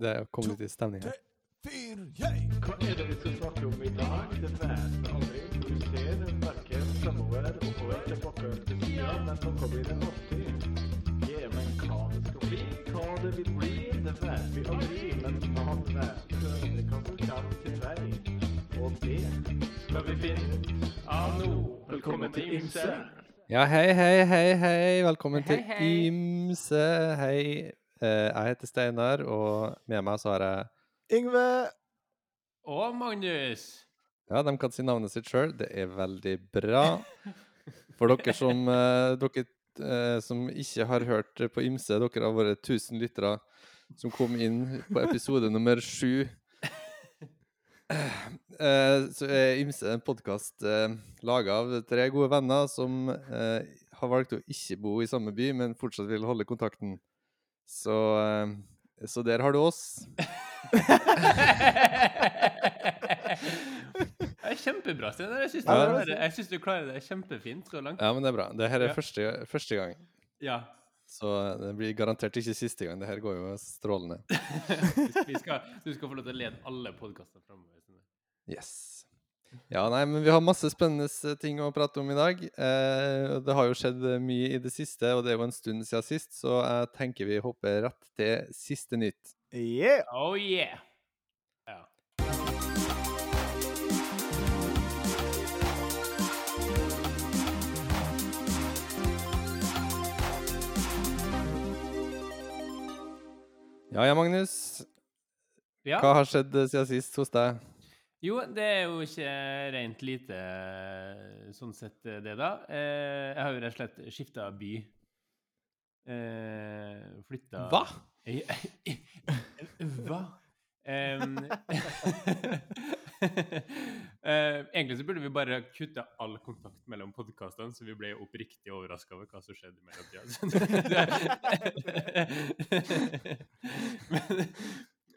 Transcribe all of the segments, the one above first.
Det kom litt i stemning her. Hva er det vi skal snakke om i dag? Det vet aldri. Du ser verken fremover, oppover eller til sida, men noe blir det alltid. Ja, men hva det skal bli, hva det vil bli, det vet vi aldri. Men man vet aldri hva som kommer til vei. Og det skal vi finne av nå. Velkommen til Imse. Ja, hei, hei, hei, hei. Velkommen Hei, til hei. Ymse. Hei. Eh, jeg heter Steinar, og med meg så har jeg Yngve! Og Magnus. Ja, de kan si navnet sitt sjøl. Det er veldig bra. For dere som, eh, dere, eh, som ikke har hørt på Ymse, dere har vært 1000 lyttere som kom inn på episode nummer sju. Eh, så er Ymse en podkast laga av tre gode venner som har valgt å ikke bo i samme by, men fortsatt vil holde kontakten. Så, eh, så der har du oss. Det er kjempebra, Steinar. Jeg syns du, Ja, du klarer det kjempefint så langt. Ja, men det er bra. Det her er Ja. første, første gang. Ja. Så det blir garantert ikke siste gang. Det her går jo strålende. Vi skal, du skal få lov til å lede alle podkaster framover. Yes. Ja, nei, men vi har masse spennende ting å prate om i dag. Eh, det har jo skjedd eh, mye i det siste, og det er jo en stund siden sist, så jeg tenker vi hopper rett til siste nytt. Yeah! Oh yeah! Ja. Ja ja, Magnus. ja. Hva har skjedd eh, siden sist hos deg? Jo, det er jo ikke rent lite eh, sånn sett, eh, det, da. Eh, Jeg har jo rett og slett skifta by. Flytta Hva? Hva? Egentlig så burde vi bare kutte all kontakt mellom podkastene, så vi ble oppriktig overraska over hva som skjedde i mellomtida. men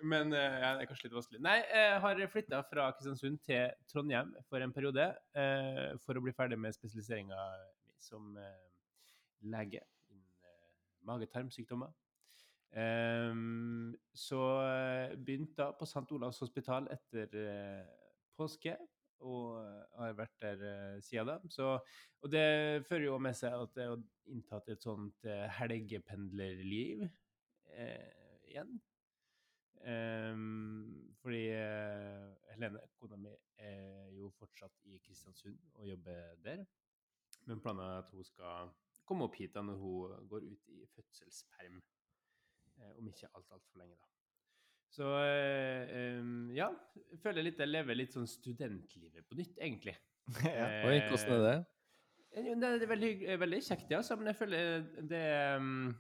men eh, ja, det er kanskje litt vanskelig. Nei, jeg har flytta fra Kristiansund til Trondheim for en periode eh, for å bli ferdig med spesialiseringa som eh, lege innen eh, mage-tarmsykdommer. Um, så eh, begynte jeg på St. Olavs hospital etter påske, og har vært der siden da. Så, og det fører jo med seg at jeg har inntatt et sånt helgependlerliv igjen. Ehm, fordi uh, Helene, kona mi, er jo fortsatt i Kristiansund og jobber der. Men planen er at hun skal komme opp hit da når hun går ut i fødselsperm. Eh, om ikke alt altfor lenge, da. Så uh, um, ja, jeg føler litt jeg lever litt sånn studentlivet på nytt, egentlig. ja. Oi, hvordan er det? Det er veldig, veldig kjekt, ja. Men jeg føler det um,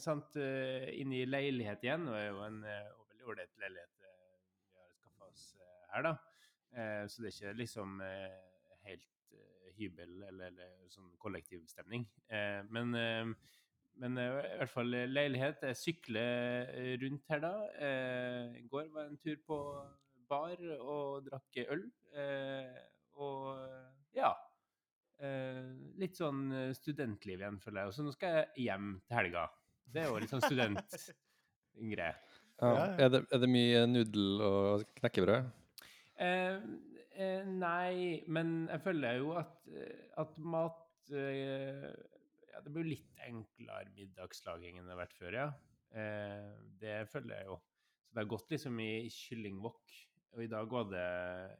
sant, uh, Inne i leilighet igjen, og er jo en ålreit leilighet eh, vi har skaffa oss eh, her, da. Eh, så det er ikke liksom helt hybel eller, eller sånn kollektivstemning. Eh, men men i hvert fall leilighet. Jeg sykler rundt her da. Eh, I går var jeg en tur på bar og drakk øl. Eh, og ja. Eh, litt sånn studentliv igjen, føler jeg. Og så nå skal jeg hjem til helga. Det er jo litt sånn studentgreie. Ja. Er, det, er det mye nudel og knekkebrød? Eh, eh, nei, men jeg føler jo at, eh, at mat eh, ja, Det blir litt enklere middagslaging enn det har vært før, ja. Eh, det føler jeg jo. Så det har gått liksom i kyllingwok. Og i dag var det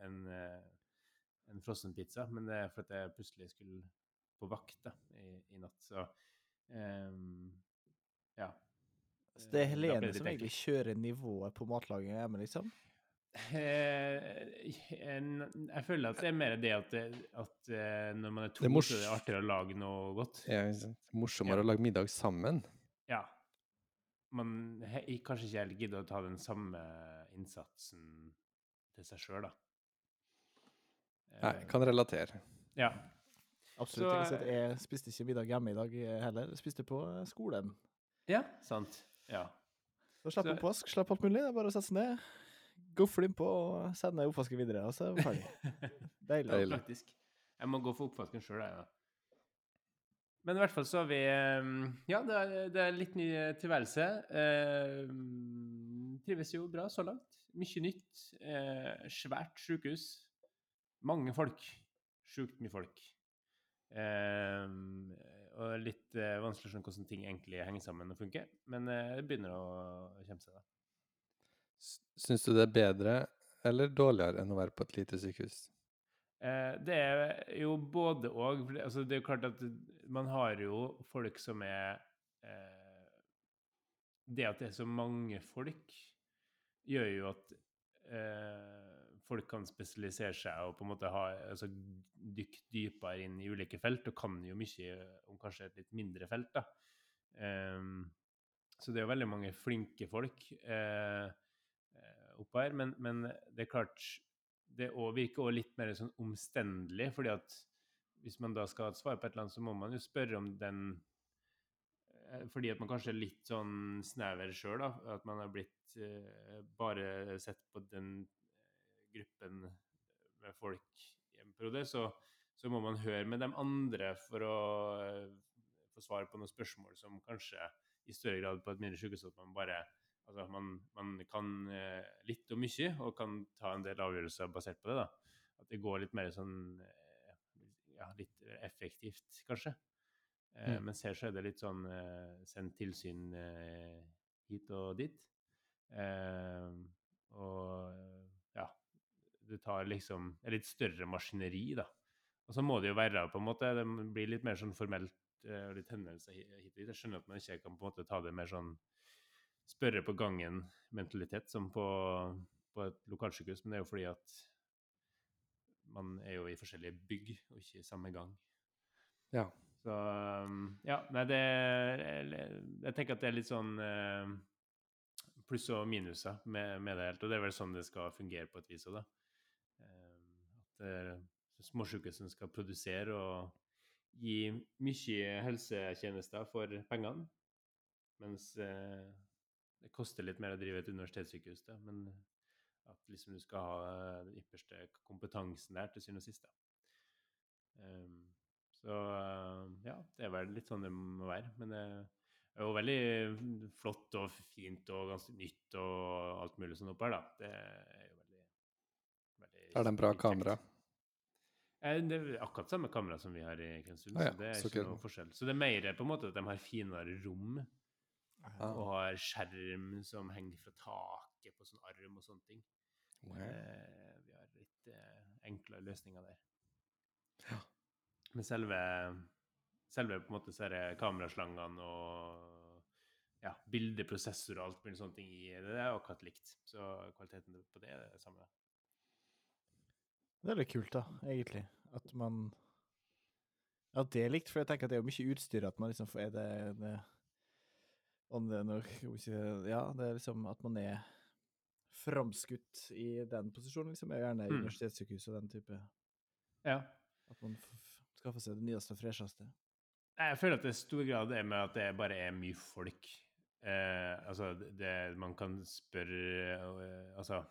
en, eh, en frossenpizza, men det er for at jeg plutselig skulle på vakt da, i, i natt. Så ehm, ja. Så det er Helene som egentlig kjører nivået på matlaging hjemme, liksom? Eh, jeg føler at det er mer det at, det- at eh, når man er to, Det er mors- så er det artigere å lage noe godt. Ja? Morsommere Ja. å lage middag sammen. Ja. Man he, kanskje ikke helt gidder å ta den samme innsatsen til seg sjøl, da. Nei, Eh, kan relatere. Ja. Absolutt. Så. Jeg spiste ikke middag hjemme i dag heller. Jeg spiste på skolen. ja, sant. Ja. Så slapp Så- oppvask, slapp alt mulig. Det er bare å sette seg ned, gofle innpå og sende oppvasken videre. Og så er vi ferdig. Deilig. Deilig. Jeg må gå for oppvasken sjøl, jeg. da. Men i hvert fall så har vi eh, Ja, det er, det er litt ny tilværelse. Eh, trives jo bra så langt. Mye nytt. Eh, svært sykehus. Mange folk. Sjukt mye folk. Eh, og litt eh, vanskelig å skjønne hvordan ting egentlig henger sammen og funker. Men eh, det begynner å komme seg, da. Syns du det er bedre eller dårligere enn å være på et lite sykehus? Eh, det er jo både det- Altså, det er jo klart at man har jo folk som er eh, Det at det er så mange folk, gjør jo at eh, folk kan spesialisere seg og på en måte ha, altså, dykke dypere inn i ulike felt, og kan jo mye om kanskje et litt mindre felt. da. Um, så det er jo veldig mange flinke folk eh, eh, oppå her, men, men det er klart det også virker også litt mer sånn omstendelig, fordi at hvis man da skal ha et svar på et eller annet, så må man jo spørre om den eh, Fordi at man kanskje er litt sånn snever sjøl. At man har blitt eh, bare sett på den gruppen med folk i en periode, så, så må man høre med de andre for å eh, få svar på noen spørsmål som kanskje i større grad på et mindre sykehus at man bare Altså man, man kan eh, litt og mye, og kan ta en del avgjørelser basert på det. da. At det går litt mer sånn eh, ja, litt effektivt, kanskje. Eh, Mm. Mens her så er det litt sånn eh, send tilsyn eh, hit og dit. Og det tar liksom et litt større maskineri, da. Og så må det jo være på en måte Det blir litt mer sånn formelt eh, og litt henvendelser hit og dit. Jeg skjønner at man ikke kan på en måte ta det mer sånn spørre på gangen-mentalitet som på, på et lokalsykehus, men det er jo fordi at man er jo i forskjellige bygg og ikke i samme gang. Ja. Så ja, nei, det Jeg tenker at det er litt sånn eh, pluss og minuser med, med det helt, og det er vel sånn det skal fungere på et vis òg, da. Eh, eh, småsykehusene skal produsere og gi mye helsetjenester for pengene, mens eh, det koster litt mer å drive et universitetssykehus, da, men at liksom du skal ha den ypperste kompetansen der til syvende og sist. Ehm, så ja, det er vel litt sånn det må være. Men det er jo veldig flott og fint og ganske nytt og alt mulig sånn oppe her, da. Det er jo veldig, veldig Er det en bra kamera? Eh, Det er akkurat samme kamera som vi har i Kvensund, Ah, ja, så det er så ikke noe forskjell. Så det er mer på en måte at de har finere rom, Ah. og har skjerm som henger fra taket på sånn arm og sånne ting. Wow. Eh, vi har litt eh, enklere løsninger der. Ja. Men selve, selve på en måte så er det kameraslangene og ja, bildeprosessor og alt mulig sånne ting i det, det er akkurat likt. Så kvaliteten på det er det samme. Det er litt kult, da, egentlig. At man At det er likt, for jeg tenker at det er jo mye utstyr at man liksom Er det, det det er si, Ja, det er liksom at man er framskutt i den posisjonen, liksom. Er jo gjerne i Mm. universitetssykehus og den type Ja. At man skaffer seg det nyeste og fresheste. Jeg føler at det i stor grad er med at det bare er mye folk. Eh, altså, det- Man kan spørre eh, Altså,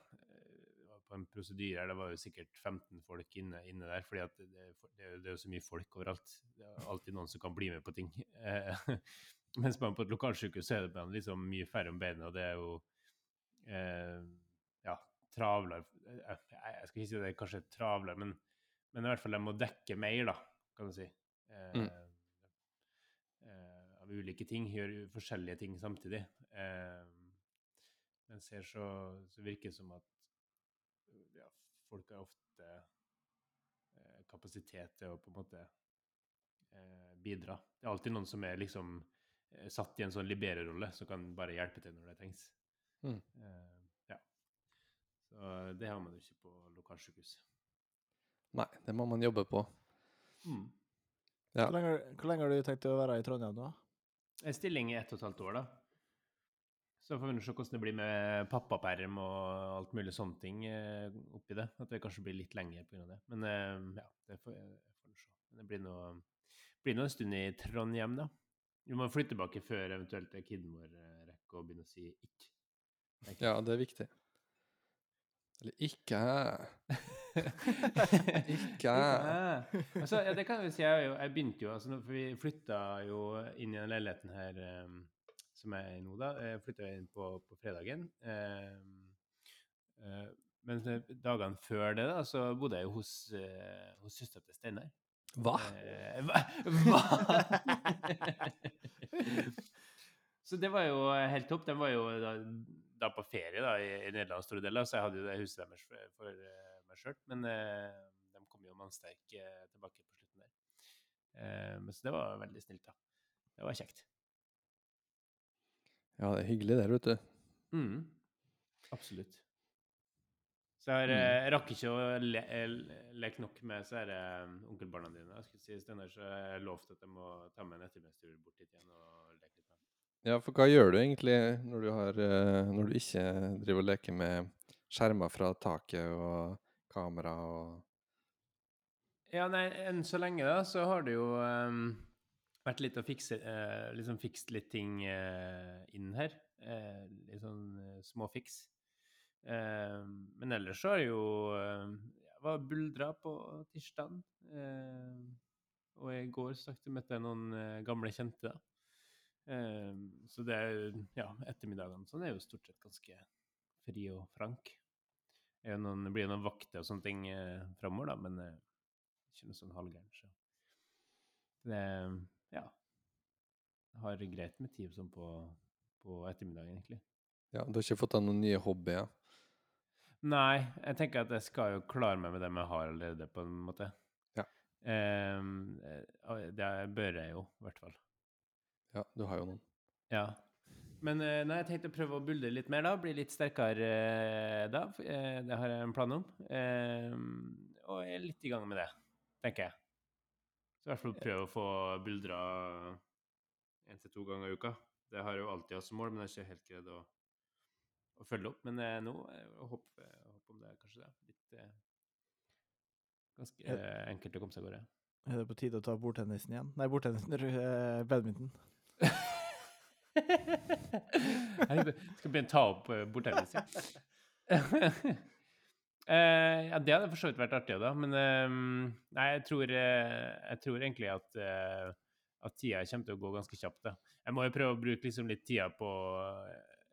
på en prosedyre her, det var jo sikkert 15 folk inne, inne der, fordi at det, det, det, er jo- så mye folk overalt. Det er alltid noen som kan bli med på ting. Eh, mens man på et lokalsykehus så er det liksom mye færre om beina, og det er jo eh, ja, travlere jeg, jeg skal ikke si det er kanskje travlere, men, men i hvert fall de må dekke mer, da, kan du si. Eh, Mm. eh, av ulike ting, gjør forskjellige ting samtidig. Eh, mens her så, så virker det som at folk har ofte eh, kapasitet til å på en måte eh, bidra. Det er alltid noen som er liksom eh, satt i en sånn libererrolle, som kan bare hjelpe til når det trengs. Mm. Eh, ja. Så det har man jo ikke på lokalsykehus. Nei, det må man jobbe på. Ja. Hvor, lenge, hvor lenge har du tenkt å være i Trondheim nå? En stilling i ett og et halvt år, da. Så får vi se hvordan det blir med pappaperm og alt mulig sånne ting eh, oppi det. At det kanskje blir litt lenger pga. det. Men eh, ja, det får vi se. Men det blir nå blir noe en stund i Trondheim, da. Vi må flytte tilbake før eventuelt kiden vår eh, rekker å begynne å si ikk. Ja, det er viktig. Eller ikke Ikke altså, ja, det kan vi si. Jeg, jeg begynte jo altså, for Vi flytta jo inn i den leiligheten her um, som jeg er i nå, da. Jeg flytta inn på, på fredagen. Eh, eh, men dagene før det, da, så bodde jeg jo hos, eh, hos søstera til Steinar. Hva? Hva? hva? så det var jo helt topp. De var jo da, da på ferie da, i, i Nederland store deler, så jeg hadde jo det huset deres for, for meg sjøl. Men eh, de kom jo mannsterke eh, tilbake på slutten der. Eh, så det var veldig snilt, da. Det var kjekt. Ja, det er hyggelig der, vet du. Mm. Absolutt. Så jeg, har, Mm. eh, jeg rakk ikke å le, le, leke nok med så her, eh, onkelbarna dine. Jeg skulle si Steinar, så jeg lovte at jeg må ta med en ettermiddagstur bort dit igjen og leke litt med. Ja, for hva gjør du egentlig når du, har, eh, når du ikke driver og leker med skjermer fra taket og kamera og Ja, nei, enn så lenge da, så har du jo ehm, vært litt å fikse, eh, liksom fikst litt ting eh, inn her. Eh, litt sånn eh, småfiks. Eh, men ellers så er det jo eh, Jeg var buldra på tirsdagen. Eh, og i går snakket møtte jeg noen gamle kjente, da. Så det er Ja, ettermiddagene sånn er jo stort sett ganske fri og frank. Det noen, blir noen vakter og sånne ting eh, framover, da, men ikke noe sånn halvgæren. Så det Ja. Har greit med tid sånn på, på ettermiddagen, egentlig. Ja, du har ikke fått deg noen nye hobbyer? Nei, jeg tenker at jeg skal jo klare meg med dem jeg har allerede, på en måte. Ja. Eh, det bør jeg jo, i hvert fall. Ja, du har jo noen. Ja. Men eh, nei, jeg tenkte å prøve å buldre litt mer, da. Bli litt sterkere eh, da. det har jeg en plan om. Um, og jeg er litt i gang med det, tenker jeg. Så i hvert fall prøve å få buldra én til to ganger i uka. Det har jeg jo alltid hatt som mål, men jeg har ikke helt greid å, å følge opp. Men eh, nå jeg håper jeg håper om det er kanskje det. Litt eh, Ganske eh, enkelt å komme seg av gårde. Er det på tide å ta bordtennisen igjen? Nei, bordtennisen eh, Badminton. Jeg skal begynne å ta opp uh. Ja. Det hadde for så vidt vært artig, da. Men uh, nei, jeg tror, uh, jeg tror egentlig at, at tida kommer til å gå ganske kjapt. da. Jeg må jo prøve å bruke liksom litt tida på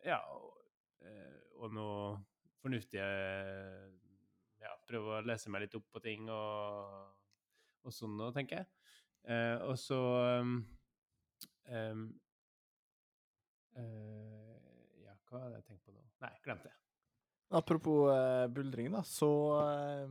ja, og, noe fornuftige Ja, prøve å lese meg litt opp på ting og, og sånn noe, tenker jeg. Og så um, um, Ja, hva hadde jeg tenkt på nå? Nei, glemte det. Apropos uh, buldring, da, så uh,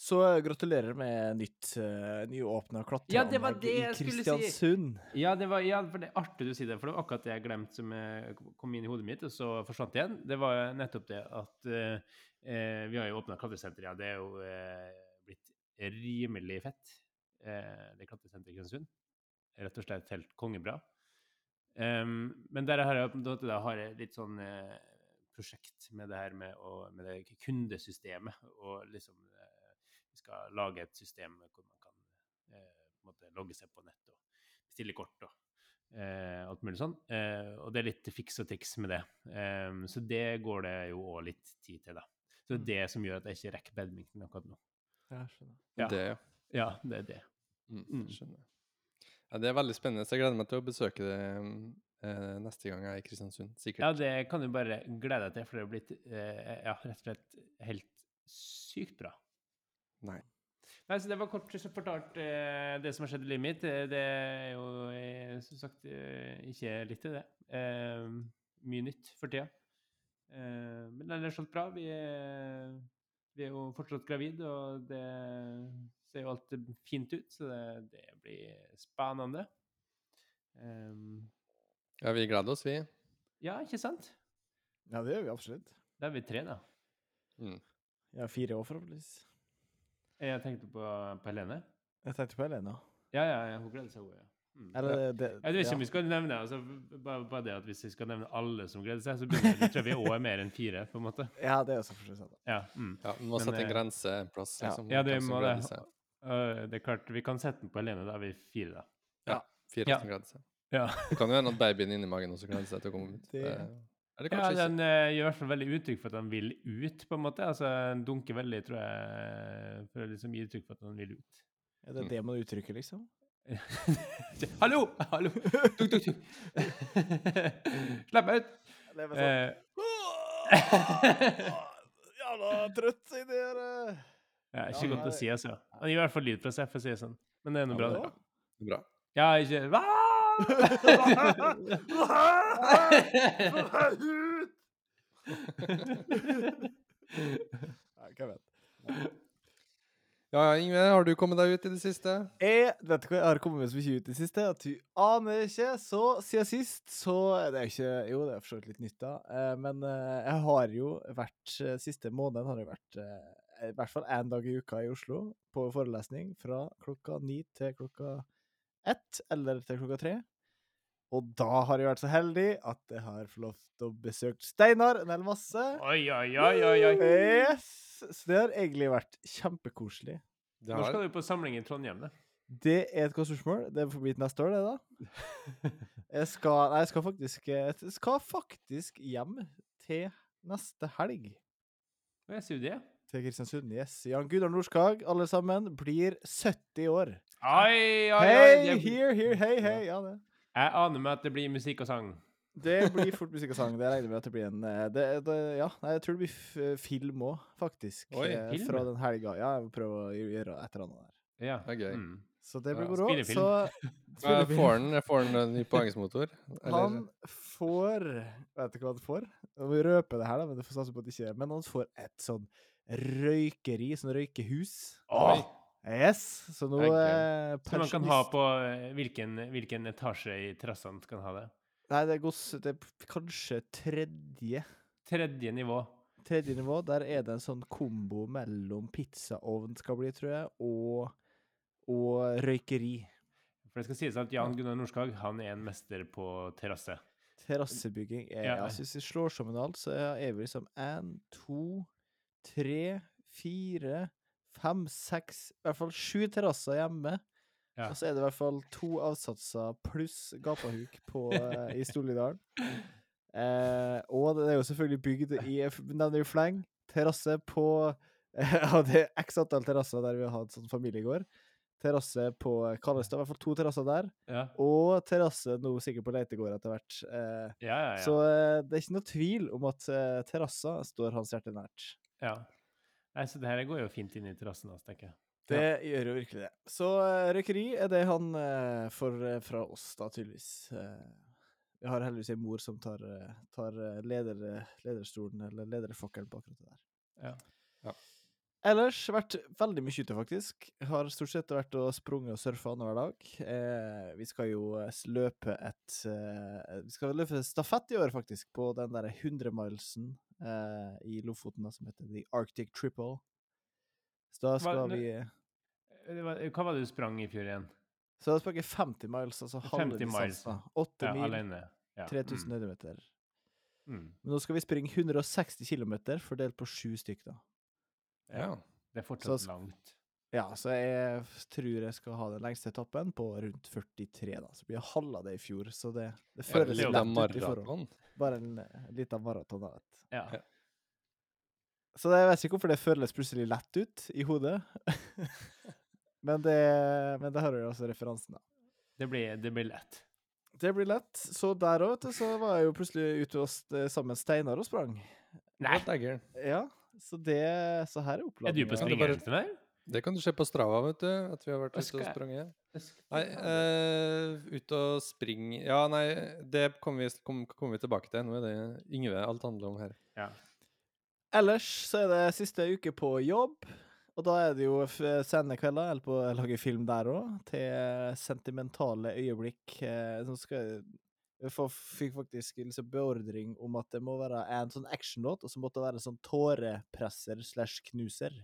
Så gratulerer med nytt uh, nyåpna Ja, det var klatreanlegg det i skulle si. Ja, det var, ja, for det er artig du sier det, for det var akkurat det jeg glemte som eh, kom inn i hodet mitt, og så forsvant igjen. Det var nettopp det at uh, eh, vi har jo åpna klatresenter, ja. Det er jo eh, blitt rimelig fett, eh, det klatresenteret i Kristiansund. Rett og slett helt kongebra. Um, men der har jeg, da har jeg litt sånn eh, prosjekt med det her med, å, med det kundesystemet, og liksom eh, vi skal lage et system hvor man kan eh, måtte logge seg på nett og bestille kort og eh, alt mulig sånn. Eh, og det er litt fiks og triks med det. Em, så det går det jo òg litt tid til, da. Så det er det som gjør at jeg ikke rekker badminton akkurat nå. Jeg skjønner. Ja. Det, ja. Ja, det er det. Mm, Mm. Skjønner. Ja, det er veldig spennende, så jeg gleder meg til å besøke det eh, neste gang jeg er i Kristiansund. Sikkert. Ja, det kan du bare glede deg til, for det har blitt eh, ja, rett og slett helt sykt bra. Nei. Nei, så Det var kort fortalt eh, det som har skjedd i livet mitt. Eh, Det er jo eh, som sagt ikke litt til det. Eh, mye nytt for tida. Eh, men ellers alt bra. Vi er, vi er jo fortsatt gravid, og det ser jo alt fint ut, så det, det blir spennende. Um, Ja, vi gleder oss, vi. ja, ikke sant? Ja, det gjør vi absolutt. Da er vi tre, da. Mm. Ja, fire år, forhåpentligvis. Jeg tenkte på, på Helene. Jeg tenkte på Helene. Ja, ja, ja, hun gleder seg, hun, ja. Mm. Eller det, det Jeg vet ikke om vi skal nevne altså, bare, bare det at Hvis vi skal nevne alle som gleder seg, så begynner jeg, tror jeg vi også er mer enn fire. på en måte. Ja, det er også for seg. Ja, mm. Ja, vi må Men, sette en eh, grense en plass. ja. Liksom, ja det må det. Øh, det er klart, Vi kan sette den på Helene, da er vi fire, da. Ja. Fire Ja. som gleder seg. Ja, Det kan jo hende at babyen inni magen også gleder seg til å komme ut. Det- Det- ja Den uh, gjør i hvert fall veldig uttrykk for at han vil ut, på en måte. Altså, Den dunker veldig, tror jeg, for å liksom gi uttrykk for at han vil ut. Er det Mm. det man uttrykker, liksom? Hallo! Hallo! Tuk, tuk, tuk. Slapp meg ut! Jeg lever sånn. Eh, sånn Jævla trøtt inni her. Ja, ikke Ja, godt å si, altså. Han gir i hvert fall lyd fra seg, for å si det sånn. Men det er noe bra, Ja, det. Bra. Ja, ikke Hva? Hva vet Ja, ja, Ingve, har du kommet deg ut i det siste? Jeg vet ikke hva jeg har kommet meg så mye ut i det siste, at du aner ikke. Så siden sist, så Det er ikke Jo, det er for så vidt litt nytt, da. Eh, men eh, jeg har jo vært eh, Siste måneden har jeg vært eh, i hvert fall én dag i uka i Oslo på forelesning fra klokka ni til klokka ett, eller til klokka tre. Og da har jeg vært så heldig at jeg har fått lov til å besøke Steinar en hel masse. Oi, oi, oi, oi, oi. Yes! Så det har egentlig vært kjempekoselig. Har... Når skal du på samling i Trondheim, da? Det er et godt spørsmål. Det får bli til neste år, det, da. Jeg skal, nei, jeg skal faktisk Jeg skal faktisk hjem til neste helg. Jeg sier jo studiet? Til Kristiansund. Yes. Jan Gunnar Norskag, alle sammen, blir 70 år. Oi, oi, oi! Hei, det- here, here, hei, hei. Ja, det. Jeg aner meg at det blir musikk og sang. Det blir fort musikk og sang. Det regner jeg med at det blir en eh, det, det, Ja, jeg tror det blir film òg, faktisk. Oi, eh, film? Fra den helga. Ja, jeg må prøve å gjøre et eller annet der. Ja. Det er gøy. Mm. Så det blir Ja. Så Ja, spillefilm. får han, får han en ny poengsmotor? Han får Vet ikke hva han får. Vi røper det her, da, men det får satse på at det ikke er Men han får et sånn røykeri, sånn røykehus. Åh! Yes! Så nå eh, Så man kan ha på eh, hvilken, hvilken etasje i trassant kan ha det? Nei, det er, gods, det er kanskje tredje Tredje nivå. Tredje nivå. Der er det en sånn kombo mellom pizzaovn, skal bli, tror jeg, og, og røykeri. For det skal sies at Jan Gunnar Norskag han er en mester på terrasse. Terrassebygging Jeg, Ja. altså, Hvis vi slår sammen alt, så er vi liksom én, to, tre, fire, fem, seks I hvert fall sju terrasser hjemme. Ja. Og så er det i hvert fall to avsatser pluss gapahuk på, eh, i Storlidalen. Eh, og det er jo selvfølgelig bygd i nevner jo fleng. Terrasse på Ja, det er x antall terrasser der vi har hatt sånn familiegård. Terrasse på Kallestad, i hvert fall to terrasser der. Ja, Og terrasse nå sikkert på Leitegård etter hvert. Eh, ja, ja. ja. så eh, det er ikke noe tvil om at uh, terrasser står hans hjerte nært. Ja. Nei, så det her går jo fint inn i terrassen hans, tenker jeg. Det gjør jo virkelig det. Så eh, røykeri er det han eh, får eh, fra oss, da, tydeligvis. Vi har heldigvis en mor som tar, tar leder, lederstolen, eller lederfakkelen på akkurat det der. Ja. Ja. Ellers vært veldig mye ute, faktisk. Har stort sett vært og sprunget og surfa annenhver dag. Eh, vi skal jo løpe et eh, Vi skal løpe stafett i år, faktisk, på den derre 100-milesen eh, i Lofoten da, som heter The Arctic Triple. Så da skal hva, vi Eh, var- Hva var det du sprang i fjor igjen? Så da sprang jeg 50 miles, altså halve 50 distansen. 8 Ja, mil, alene. Ja. 3000 Mm. høydemeter. Mm. Men nå skal vi springe 160 km fordelt på sju stykk, da. Ja. Det er fortsatt så, langt. Ja, så jeg tror jeg skal ha den lengste etappen på rundt 43, da. Så blir jeg halva det i fjor, så det, det føles litt lett ut i forhold. Bare en eh, liten maraton, da. vet du. Ja. Ja. Så jeg vet ikke hvorfor det føles plutselig lett ut i hodet. men, det, men det har jo også referansen, da. Det blir, det blir lett. Det blir lett. Så der òg, vet du, så var jeg jo plutselig ute hos, eh, sammen med Steinar og sprang. Nei! Ja, så det Så her er Er du på springeren til meg? Det kan du se på Strava, vet du. At vi har vært ute og sprunget. Nei, uh, ut og springe Ja, nei, det kommer vi, kom, kom vi tilbake til. Nå er det Yngve alt handler om her. Ja. Ellers så er det siste uke på jobb. Og da er det jo f- sene kvelder, eller på å lage film der òg, til sentimentale øyeblikk. Eh, som skal Jeg fikk faktisk liksom beordring om at det må være en sånn actionlåt, og så måtte det være en sånn tårepresser slash knuser.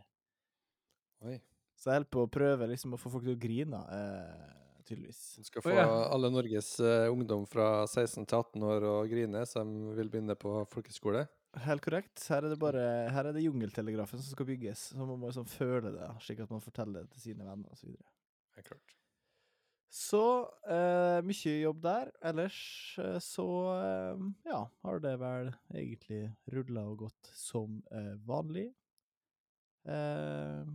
Oi. Så jeg holder på å prøve liksom å få folk til å grine, eh, tydeligvis. Du skal få få ja. alle Norges eh, ungdom fra 16 til 18 år å grine, som vil begynne på folkeskole. Helt korrekt. Her er det bare Her er det jungeltelegrafen som skal bygges. Så man må liksom føle det, slik at man forteller det til sine venner osv. Så, klart. Så eh, mye jobb der. Ellers eh, så eh, ja, har det vel egentlig rulla og gått som eh, vanlig. Eh,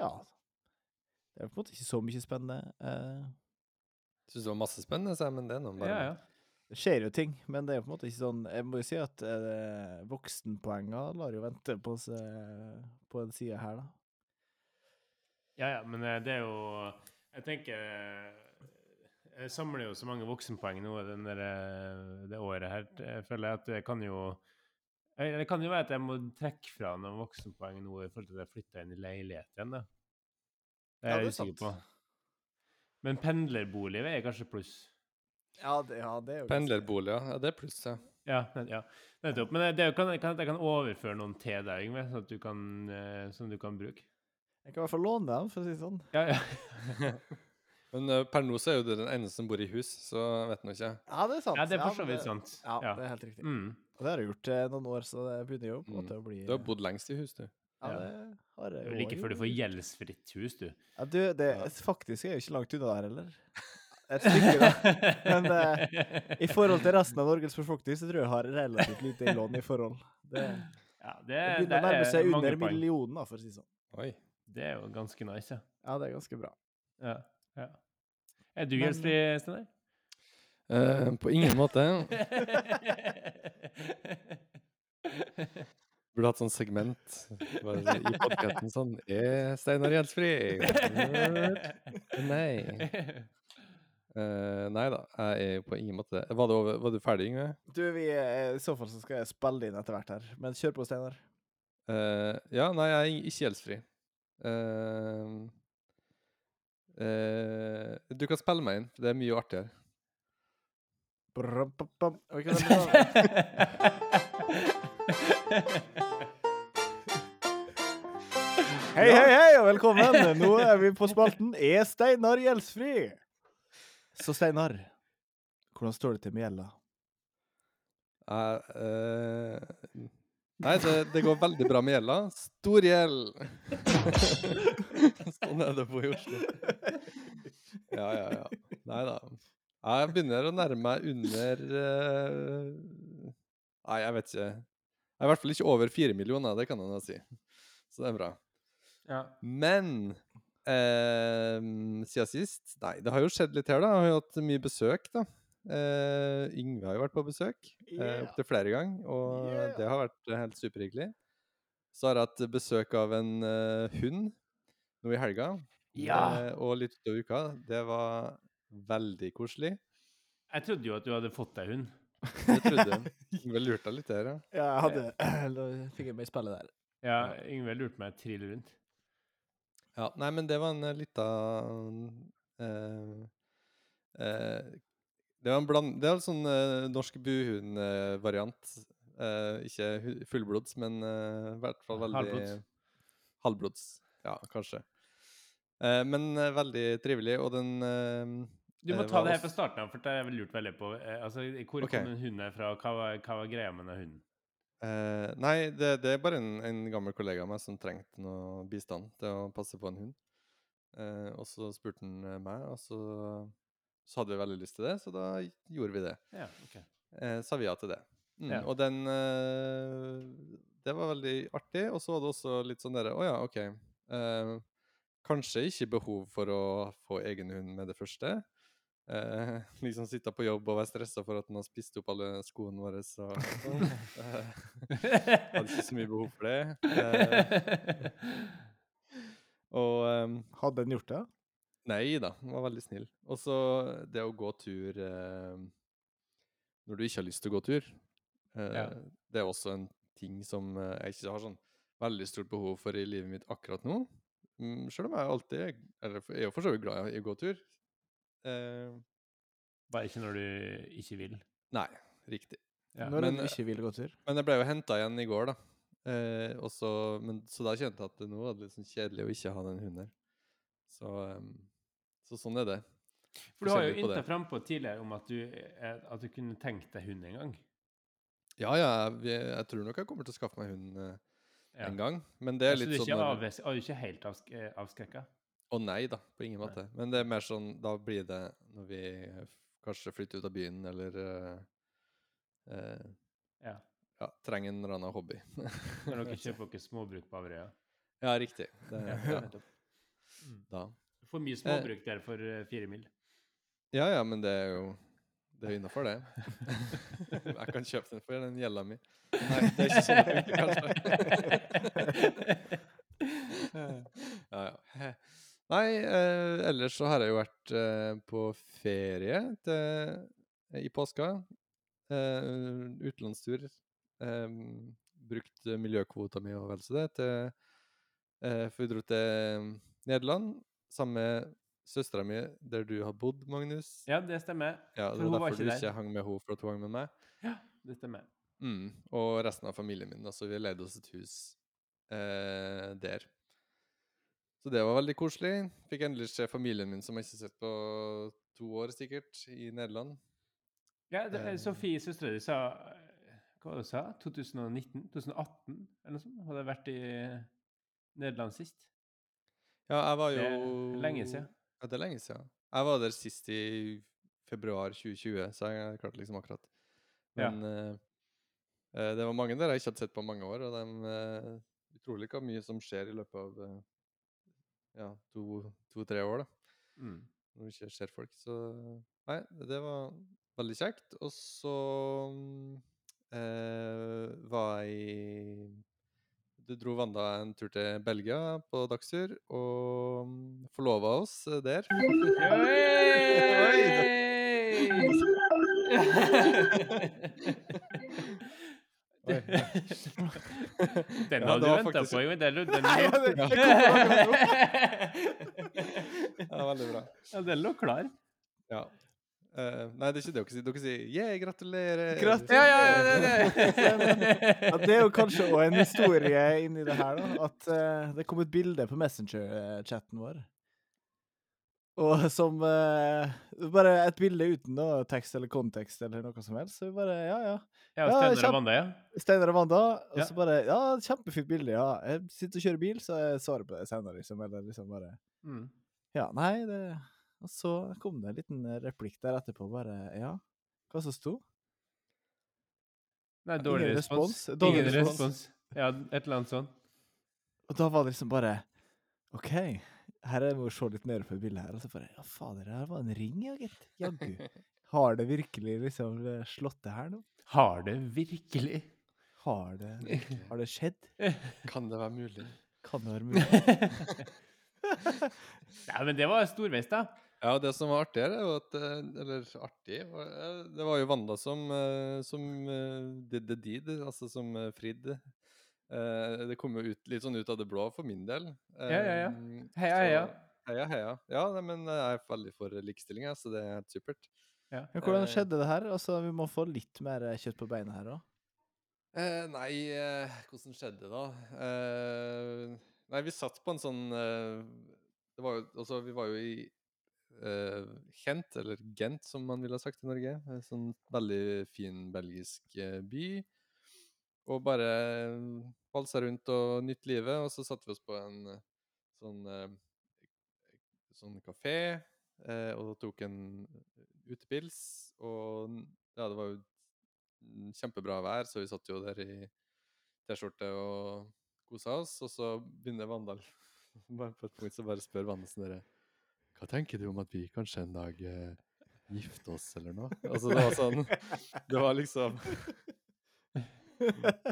ja. Det er på en måte ikke så mye spennende. Eh, Syns det var masse spennende, sa jeg, men det er nå bare Ja, ja. det skjer jo ting, men det er på en måte ikke sånn Jeg må jo si at eh, voksenpoenga lar jo vente på seg på en side her, da. Ja, ja, men eh, det er jo Jeg tenker eh, Jeg samler jo så mange voksenpoeng nå den eh, det året her. Jeg føler jeg at det kan jo Det kan jo være at jeg må trekke fra noen voksenpoeng nå i forhold til at jeg flytta inn i leilighet igjen, da. Det Ja, er jeg er usikker på. Men pendlerbolig er kanskje pluss. Ja, det, ja, det er jo Pendlerbolig, ja. ja. Det er pluss, ja. Ja, ja. nettopp. Men det, det kan, kan, jeg kan overføre noen til deg, Yngve, sånn at du kan, eh, som du kan bruke. Jeg kan i hvert fall låne dem, for å si det sånn. Ja, ja. Men eh, per nå så er jo du den eneste som bor i hus, så vet nå ikke. Ja, det er sant. ja, det er for så vidt sant. Ja, Ja. det er helt riktig. Mm. Og det har jeg gjort eh, noen år, så det begynner jo på en Mm. måte å bli Du har bodd lengst i hus, du. Ja, det har jeg Det er jo vel ikke før du får gjeldsfritt hus, du. Ja, du, det faktisk er jo ikke langt unna der heller. Et stykke, da. Men eh, i forhold til resten av Norges befolkning, så tror jeg jeg har relativt lite i lån i forhold. Det, ja, det, det er- begynner å det nærme er seg mange under poeng. millionen, da, for å si det sånn. Oi. Det er jo ganske nice, ja. Ja, det er ganske bra. ja. ja. Er du Men- gjeldsfri, Steinar? Eh, på ingen måte. Burde hatt sånn segment bare i podkasten sånn Er Steinar gjeldsfri? Nei. Uh, nei da, jeg er jo på ingen måte Var du, over, var du ferdig, Yngve? Du, vi, er I så fall så skal jeg spille inn etter hvert her. Men kjør på, Steinar. Uh, ja, nei, jeg er ikke gjeldsfri. Uh, eh, du kan spille meg inn, for det er mye artigere. Brum, Hei, hei, hei, og velkommen! Nå er vi på spalten Er Steinar gjeldsfri? Så Steinar, hvordan står det til med gjelda? Uh, uh, nei, det, det går veldig bra med gjelda. Stor gjeld! sånn er det på i Oslo. Ja, ja, ja. Nei da. Jeg begynner å nærme meg under uh, Nei, jeg vet ikke. Jeg er i hvert fall ikke over fire millioner, det kan jeg da si. Så det er bra. ja. Men eh, siden sist Nei, det har jo skjedd litt her, da. Jeg har jo hatt mye besøk, da. Eh, Yngve har jo vært på besøk eh, Yeah. opptil flere ganger, og Yeah. det har vært eh, helt superhyggelig. Så har jeg hatt besøk av en uh, hund nå i helga, Ja. eh, og litt utover uka. Det var veldig koselig. Jeg trodde jo at du hadde fått deg hund. Det trodde jeg. Yngve lurte deg litt der, ja. Ja, jeg hadde Da fikk jeg meg spille spillet der. Ja, Yngve lurte meg trill rundt. Ja, nei, men det var en uh, lita eh, eh, Det var en bland... Det er en sånn eh, norsk buhund-variant. ikke fullblods, men eh, i hvert fall veldig Halvblods. Halvblods, ja, kanskje. Eh, men eh, veldig trivelig, og den eh, Du må ta det her fra starten av, for det har jeg lurt veldig på. Altså, Hvor okay. kom den hunden her fra? Hva var, hva var greia med den hunden? Eh, nei, det, det er bare en, en gammel kollega av meg som trengte noe bistand til å passe på en hund. Eh, og så spurte han meg, og så, så hadde vi veldig lyst til det, så da gjorde vi det. Ja, ok. Eh, sa vi ja til det. Mm, Ja. Og den Det var veldig artig. Og så var det også litt sånn derre Å ja, OK. Kanskje ikke behov for å få egen hund med det første. Eh, liksom sitte på jobb og være stressa for at den har spist opp alle skoene våre. Så. Eh, hadde ikke så mye behov for det. Eh, og um, Hadde den gjort det? Nei da, den var veldig snill. Og så det å gå tur eh, når du ikke har lyst til å gå tur, eh, Ja. det er også en ting som eh, jeg ikke har sånn veldig stort behov for i livet mitt akkurat nå. Mm, Selv om jeg alltid er- eller jeg er jo for så vidt glad i å gå tur. Eh, Bare ikke når du ikke vil. nei, riktig. Ja. Når men, du ikke vil gå tur? Men jeg ble jo henta igjen i går, da. Eh, og så, men, så da kjente jeg at det nå var det litt sånn kjedelig å ikke ha den hunden her. Så, ehm, så sånn er det. For du har jo ynta frampå tidligere om at du, eh, at du kunne tenkt deg hund en gang. Ja, ja, jeg, jeg tror nok jeg kommer til å skaffe meg hund eh, Ja. en gang. Men det er så litt du sånn når- avves, er du ikke helt avsk eh, avskrekka? Å nei da, på ingen Nei. måte. Men det er mer sånn Da blir det når vi kanskje flytter ut av byen, eller uh, uh, Ja. ja, trenger en eller annen hobby. Når dere kjøper dere småbruk på Averøya? ja, riktig. Det, Ja, nettopp. da. For mye småbruk der for fire mil. Ja, ja, men det er jo Det er innafor, det. jeg kan kjøpe den for den gjelda mi. Nei, det er ikke sånn det funker, kanskje. ja, ja. Nei, eh, ellers så har jeg jo vært eh, på ferie til, i påska. Eh, utenlandstur. Eh, brukt miljøkvota mi og vel så det til eh, For vi dro til Nederland sammen med søstera mi, der du har bodd, Magnus. Ja, det stemmer. Ja, det var derfor du ikke hang med henne, for at hun hang med meg. Ja, Det stemmer. Mm. Og resten av familien min. Altså, vi leide oss et hus eh, der. Så det var veldig koselig. Fikk endelig se familien min, som jeg ikke har sett på to år, sikkert, i Nederland. Ja, det, Eh. Sofie, søstera di, sa eh, Hva var det hun sa 2019? 2018? Eller noe sånt? Hadde vært i Nederland sist. Ja, jeg var jo lenge siden. Ja, det er lenge siden. Jeg var der sist i februar 2020, så jeg klarte liksom akkurat. Men ja. uh, det var mange der jeg ikke hadde sett på mange år, og de uh, Utrolig hva mye som skjer i løpet av uh, ja, to-tre år, da. Mm. Når du ikke ser folk. Så nei, det var veldig kjekt. Og så eh, var jeg Du dro Wanda en tur til Belgia på dagstur, og mm, forlova oss eh, der. Oi. Den Ja, hadde du venta faktisk- på, jo. Den, den, det- den, Ja, veldig bra. ja, den lå klar. Ja. Eh, nei, det er ikke det dere sier. Dere sier 'yeah, gratulerer'. Gratulerer. Ja, ja, ja, det, det. Ja, det er jo kanskje òg en historie inni det her, da. At uh, det kom et bilde på Messenger-chatten vår. Og som uh, Bare et bilde uten noe tekst eller kontekst eller noe som helst. Så vi bare Ja, ja. Ja, Ja, Steinar og Wanda, ja. Steinar og Wanda. Og Ja. så bare Ja, kjempefint bilde, ja. Jeg sitter og kjører bil, så jeg svarer på det senere, liksom. Eller liksom bare Mm. Ja, nei, det Og så kom det en liten replikk der etterpå, bare Ja, hva som sto? Nei, dårlig Ingen respons. respons. Dårlig Ingen respons. respons. Ja, et eller annet sånt. Og da var det liksom bare OK, her er vi å se litt mer på bildet her. Og så bare Ja, fader, her var en ring, ja, gitt. Jaggu. Har det virkelig liksom eh, slått det her nå? Har det virkelig? Har det, har det skjedd? Kan det være mulig? Kan det være mulig? Ja, men det var storveis, da. Ja, det som var artig her, er jo at eh, Eller artig Det var jo Wanda som, eh, som eh, did the deed, altså som. Eh, Det kom jo ut, litt sånn ut av det blå for min del. Ja, ja, ja. Heia, heia. Heia, heia. Ja, nei, men jeg er veldig for likestilling, så det er helt supert. Ja. Men hvordan skjedde det her? Altså, Vi må få litt mer kjøtt på beinet her òg. Eh, nei, eh, hvordan skjedde det, da? Eh, nei, vi satt på en sånn Det var jo Altså, vi var jo i eh, Kent, eller Gent, som man ville ha sagt i Norge. En sånn veldig fin belgisk eh, by. Og bare valsa rundt og nytt livet. Og så satte vi oss på en eh, sånn eh, sånn kafé eh, og tok en utepils. Og ja, det var jo kjempebra vær, så vi satt jo der i T-skjorte og kosa oss. Og så begynner Vandal bare på et punkt så bare spør Wanda sånn derre Hva tenker du om at vi kanskje en dag eh, gifter oss, eller noe? Altså, det var sånn Det var liksom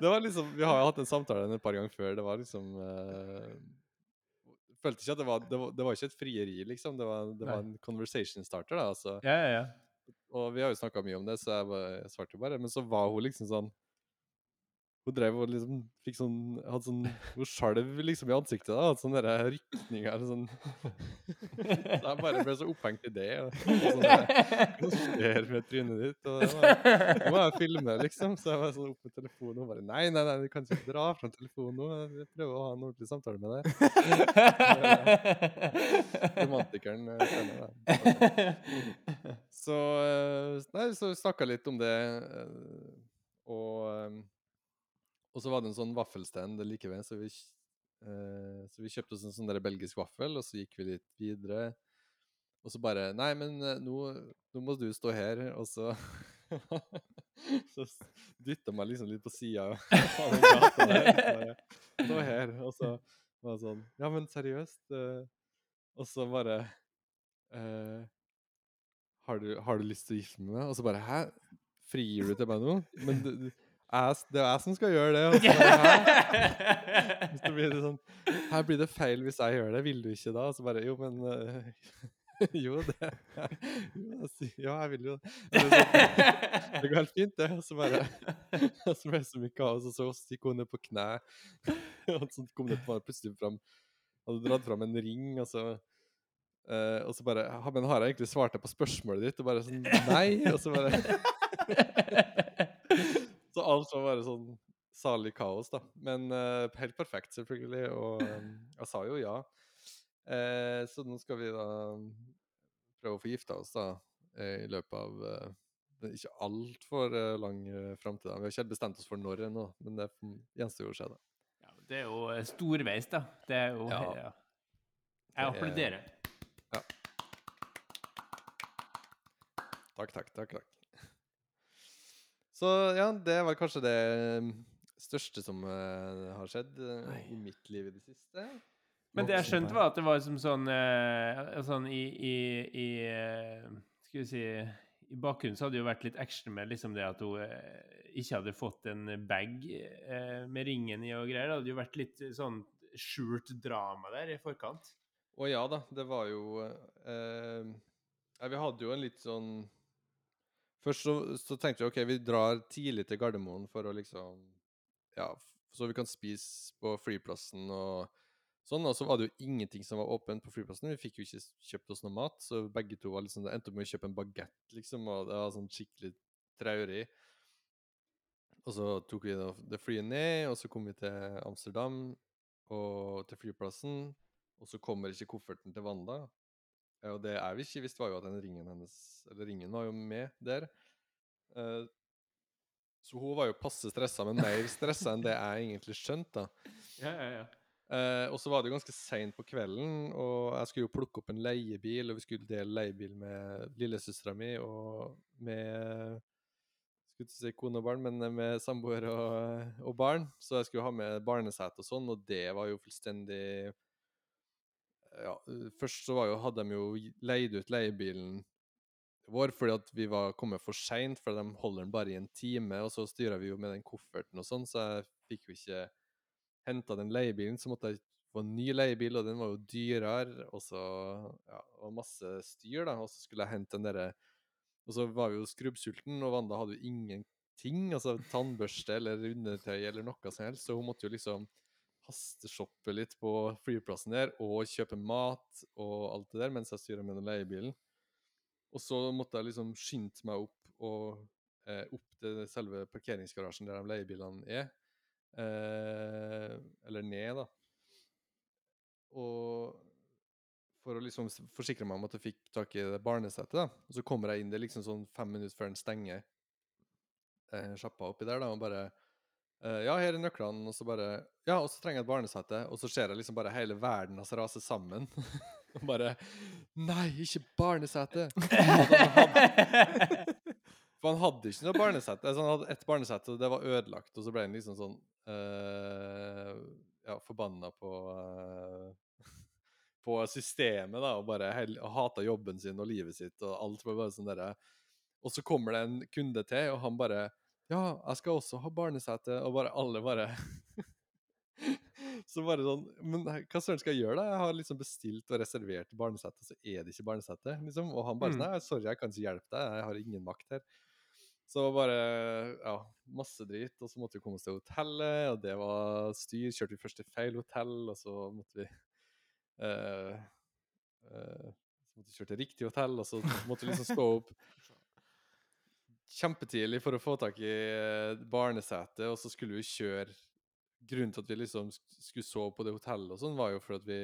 Det var liksom Vi har jo hatt en samtale et par ganger før. Det var liksom eh, Følte ikke at det var Det var, det var ikke et frieri, liksom. Det var, det var en conversation starter, da. Altså. Ja, ja, ja. Og vi har jo snakka mye om det, så jeg, bare, jeg svarte jo bare. Men så var hun liksom sånn Hun drev og liksom fikk sånn Hadde sånn Hun skjalv liksom i ansiktet. da, Hadde sånne der rykninger eller sånn. Så jeg bare ble så opphengt i det. Og, og sånn Hva skjer med trynet ditt? Og nå må jeg filme, liksom. Så jeg var sånn opp med telefonen og bare Nei, nei, nei, du kan ikke dra fram telefonen nå. Jeg prøver å ha en ordentlig samtale med deg. Romantikeren. eh, Steinar. Så eh, Nei, så snakka litt om det, eh, og eh, Og så var det en sånn vaffelstand like ved, så vi, eh, så vi kjøpte oss en sånn der belgisk vaffel, og så gikk vi litt videre. Og så bare Nei, men eh, nå, nå må du stå her, og så Så dytta meg liksom litt på sida av gata der. Stå her. Og så var det sånn Ja, men seriøst. eh, Og så bare eh, har, du, 'Har du lyst til å gifte deg med meg?' Og så bare 'Hæ? Frigir du til meg nå?' Men det, det, det er jeg som skal gjøre det. Altså, her, Hæ? Blir sånn Her blir det feil hvis jeg gjør det. Vil du ikke da? Og så bare Jo, men uh, Jo, det jo, Ja, jeg vil jo det. Sånn, Det går helt fint, det. Og så bare Og så ble det så mye kaos, og så gikk hun ned på kne. Og så kom det bare plutselig fram Hadde dratt fram en ring, og så Uh, Og så bare Men har jeg egentlig svart deg på spørsmålet ditt? Og bare sånn Nei. Og så bare Så alt var bare sånn salig kaos, da. Men uh, helt perfekt, selvfølgelig. Og um, jeg sa jo ja. Uh, så nå skal vi da prøve å få gifta oss da eh, i løpet av uh, det ikke altfor uh, lang uh, framtid. Vi har ikke helt bestemt oss for når ennå, men det gjenstår jo å skje. da. Ja, det er jo storveis, da. Det er jo Ja. ja. Jeg applauderer. Ja. Takk, takk, takk. takk. Så ja, det var kanskje det mm, største som uh, har skjedd uh, i mitt liv i det siste. Men det jeg skjønte, var at det var som sånn, uh, sånn i, i, i Skal vi si I bakgrunnen så hadde det jo vært litt action med liksom det at hun ikke hadde fått en bag med ringen i og greier. Det hadde jo vært litt sånn skjult drama der i forkant. Og ja da, det var jo ja, Vi hadde jo en litt sånn Først så, så tenkte vi OK, vi drar tidlig til Gardermoen for å liksom Ja, så vi kan spise på flyplassen og sånn. Og så var det jo ingenting som var åpent på flyplassen. Vi fikk jo ikke kjøpt oss noe mat, så begge to var liksom, det endte opp med å kjøpe en bagett, liksom, og det var sånn skikkelig traurig. Og så tok vi det flyet ned, og så kom vi til Amsterdam og til flyplassen. Og så kommer ikke kofferten til Wanda. Ja, Og det jeg ikke visste, var jo at den ringen hennes Eller ringen var jo med der. Uh, så hun var jo passe stressa, men mer stressa enn det jeg egentlig skjønte. da. Ja, ja, ja. Uh, og så var det jo ganske seint på kvelden, og jeg skulle jo plukke opp en leiebil, og vi skulle dele leiebil med lillesøstera mi og med Skulle ikke si kone og barn, men med samboer og, og barn. Så jeg skulle ha med barnesete og sånn, og det var jo fullstendig ja, eh, Først så jo, hadde de jo leid ut leiebilen vår fordi at vi var kommet for seint, for de holder den bare i en time. Og så styra vi jo med den kofferten og sånn, så jeg fikk jo ikke henta den leiebilen. Så måtte jeg få en ny leiebil, og den var jo dyrere. Og så ja, var masse styr, da. Og så skulle jeg hente den derre Og så var vi jo skrubbsulten, og Wanda hadde jo ingenting. Altså tannbørste eller undertøy eller noe som helst, så hun måtte jo liksom hasteshoppe litt på flyplassen der og kjøpe mat og alt det der mens jeg styrer med den leiebilen. Og så måtte jeg liksom skynde meg opp og eh, opp til selve parkeringsgarasjen der de leiebilene er. Eh, eller ned, da. Og for å liksom forsikre meg om at jeg fikk tak i det barnesettet, da. Og så kommer jeg inn, det liksom sånn fem minutter før den stenger eh, sjappa oppi der, da, og bare eh, Ja, her er nøklene, og så bare Ja, og så trenger jeg et barnesete, og så ser jeg liksom bare hele verden altså rase sammen. og bare Nei, ikke barnesete! For han hadde ikke noe barnesete. Altså, han hadde ett barnesete, og det var ødelagt. Og så ble han liksom sånn uh, Ja, forbanna på uh, På systemet, da, og bare hel, og hata jobben sin og livet sitt, og alt var bare sånn derre Og så kommer det en kunde til, og han bare Ja, jeg skal også ha barnesete. Og bare alle bare Så bare sånn Men hva søren skal jeg gjøre, da? Jeg har liksom bestilt og reservert barnesete, så er det ikke barnesete, liksom. Og han bare sånn Mm. Nei, sorry, jeg kan ikke hjelpe deg. Jeg har ingen makt her. Så bare Ja, masse dritt. Og så måtte vi komme oss til hotellet, og det var styr. Kjørte vi først til feil hotell, og så måtte vi uh, uh, Så måtte vi kjøre til riktig hotell, og så måtte vi liksom stå opp kjempetidlig for å få tak i eh, barnesete, og så skulle vi kjøre Grunnen til at vi liksom skulle sove på det hotellet og sånn, var jo for at vi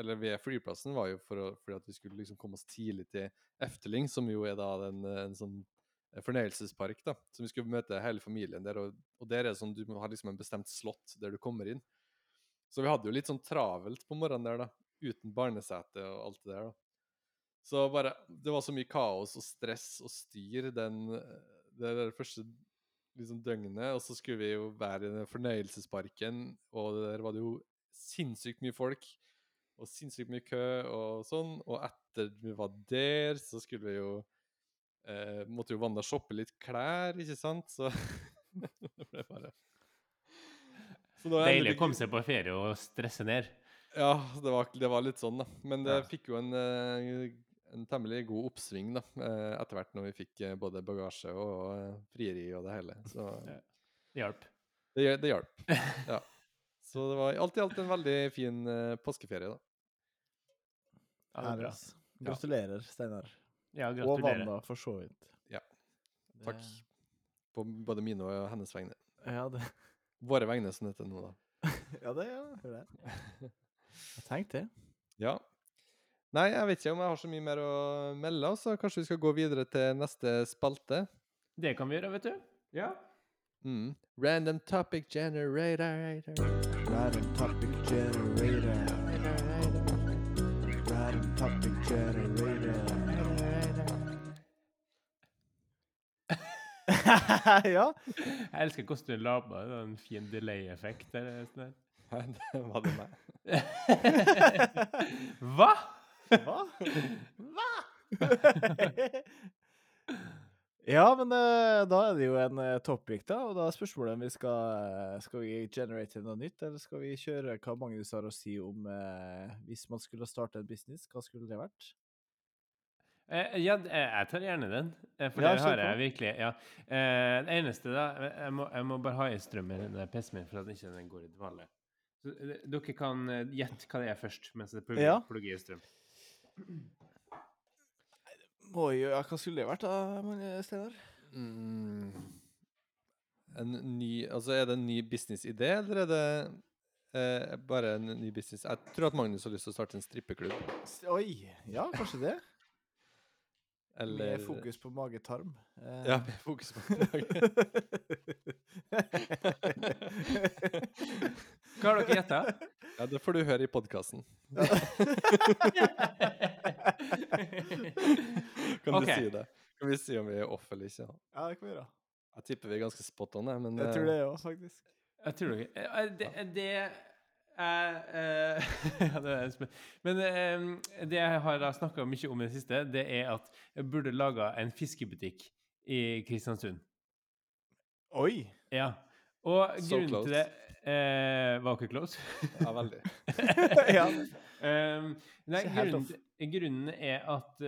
Eller ved flyplassen var jo for å, fordi at vi skulle liksom komme oss tidlig til Efteling, som jo er da den, eh, en sånn eh, fornøyelsespark, da. Så vi skulle møte hele familien der, og, og der er det sånn du har liksom en bestemt slott der du kommer inn. Så vi hadde jo litt sånn travelt på morgenen der, da. Uten barnesete og alt det der, da. Så bare Det var så mye kaos og stress og styr den, det det første liksom døgnet. Og så skulle vi jo være i den fornøyelsesparken, og der var det jo sinnssykt mye folk. og sinnssykt mye kø og sånn. Og etter vi var der, så skulle vi jo eh, Måtte jo Wanda shoppe litt klær, ikke sant? Så det ble bare Deilig å komme seg på ferie og stresse ned. Ja, det var, det var litt sånn, da. Men det Ja. fikk jo en, eh, en temmelig god oppsving da, eh, etter hvert når vi fikk eh, både bagasje og eh, frieri og det hele. Så Det hjalp. det, det hjalp. Ja. Så det var alt i alt en veldig fin påskeferie, da. Ja, det er bra. Gratulerer, Steinar. Ja, gratulerer. Og. Wanda, for så vidt. Ja, Takk. På både mine og hennes vegne. Ja, det, Våre vegne, som det heter nå, da. ja, det ja, det. Jeg tenkte det. Ja. Nei, jeg vet ikke om jeg har så mye mer å melde, så kanskje vi skal gå videre til neste spalte. Det kan vi gjøre, vet du. Ja. Mm. Random topic generator. Random topic generator. Random topic generator. ja. Jeg elsker hvordan du la på en fin delay-effekt. sånn det var det meg. Hva? Hva? Hva? ja, men eh, da er det jo en eh, topic, da. Og da er spørsmålet om vi skal eh, Skal vi generate noe nytt, eller skal vi kjøre hva Magnus har å si om eh, hvis man skulle starte en business? Hva skulle det vært? Eh, ja, jeg tar gjerne den. For Ja, det kjør har jeg virkelig. Ja. Eh, det eneste, da Jeg må, jeg må bare ha i strømmen PC-en min for at den ikke den går i dvale. Så, dere kan gjette hva det er først, mens det plugger, Ja. plugger i strøm. Må jo, ja, hva skulle det vært, da, Steinar? Mm. En ny Altså, er det en ny businessidé, eller er det eh, bare en ny business? Jeg tror at Magnus har lyst til å starte en strippeklubb. Oi, ja, kanskje det. Eller Med fokus på mage-tarm. Eh, Ja, med fokus på mage. Hva har dere gjetta? Ja, det får du høre i podkasten. Kan Ok. du si det? Kan vi si om vi er off eller ikke? ja, det kan vi gjøre. Jeg tipper vi er ganske spot on, men Jeg tror eh, det òg, faktisk. Jeg tror dere eh, Det, det er eh, ja, det er Men eh, det jeg har snakka mye om i det siste, det er at jeg burde laga en fiskebutikk i Kristiansund. Oi! Ja. Og So grunnen close. til det eh, Var ikke close? Ja, veldig. ja. Um, nei, grunnen, grunnen er at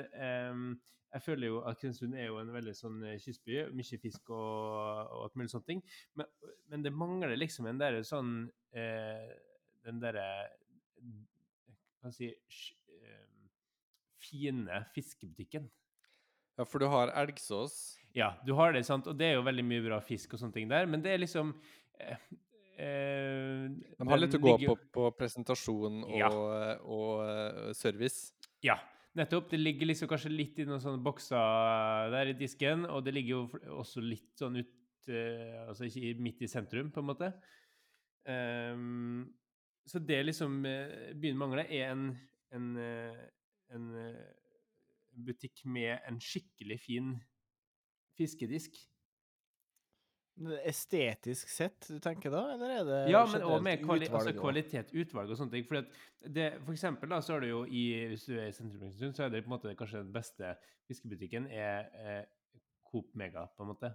um, jeg føler jo at Kristiansund er jo en veldig sånn eh, kystby. Mye fisk og, og alt mulig sånne ting. Men, men det mangler liksom en derre sånn eh, Den derre Hva skal jeg si sj- Fine fiskebutikken. Ja, for du har elgsås. Ja, du har det, sant? Og det er jo veldig mye bra fisk og sånne ting der, men det er liksom eh, De har litt å gå ligger på på presentasjon og, Ja. og eh, service. Ja, nettopp. Det ligger liksom kanskje litt i noen sånne bokser der i disken, og det ligger jo også litt sånn ut eh, Altså ikke midt i sentrum, på en måte. Um, så det liksom eh, byen mangler, er en, en, eh, en eh, butikk med en skikkelig fin fiskedisk. Estetisk sett, du tenker da, eller er det Ja, men òg med kvali altså utvalg altså, kvalitet, utvalg og sånne ting. For, det, for eksempel da, så er det jo i, hvis du er i sentrum, så er det på en måte kanskje den beste fiskebutikken er eh, Coop Mega, på en måte.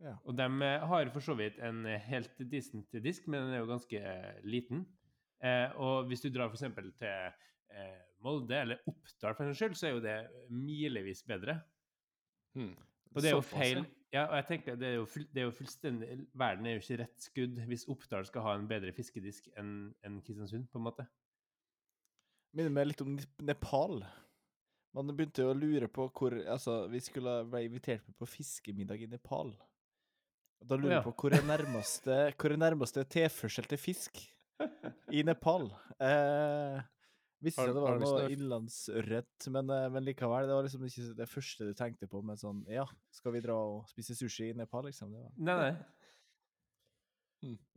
Ja. Og de eh, har for så vidt en helt decent disk, men den er jo ganske eh, liten. Eh, og hvis du drar eksempel til eh, Molde, eller Oppdal for en skyld, så er jo det milevis bedre. Hmm. Og det er jo feil. Ja. Og jeg tenker det er, jo full, det er jo fullstendig Verden er jo ikke rett skudd hvis Oppdal skal ha en bedre fiskedisk enn en Kristiansund, på en måte. Minner meg litt om Nepal. Man begynte jo å lure på hvor Altså, vi skulle være invitert med på fiskemiddag i Nepal. Og da lurer ja. på hvor er nærmeste, hvor er nærmeste tilførsel til fisk i Nepal? Eh, visste ikke at det var noe innlandsørret, men, eh, men likevel. Det var liksom ikke det første du tenkte på med sånn Ja, skal vi dra og spise sushi i Nepal, liksom? Det var. Nei, nei.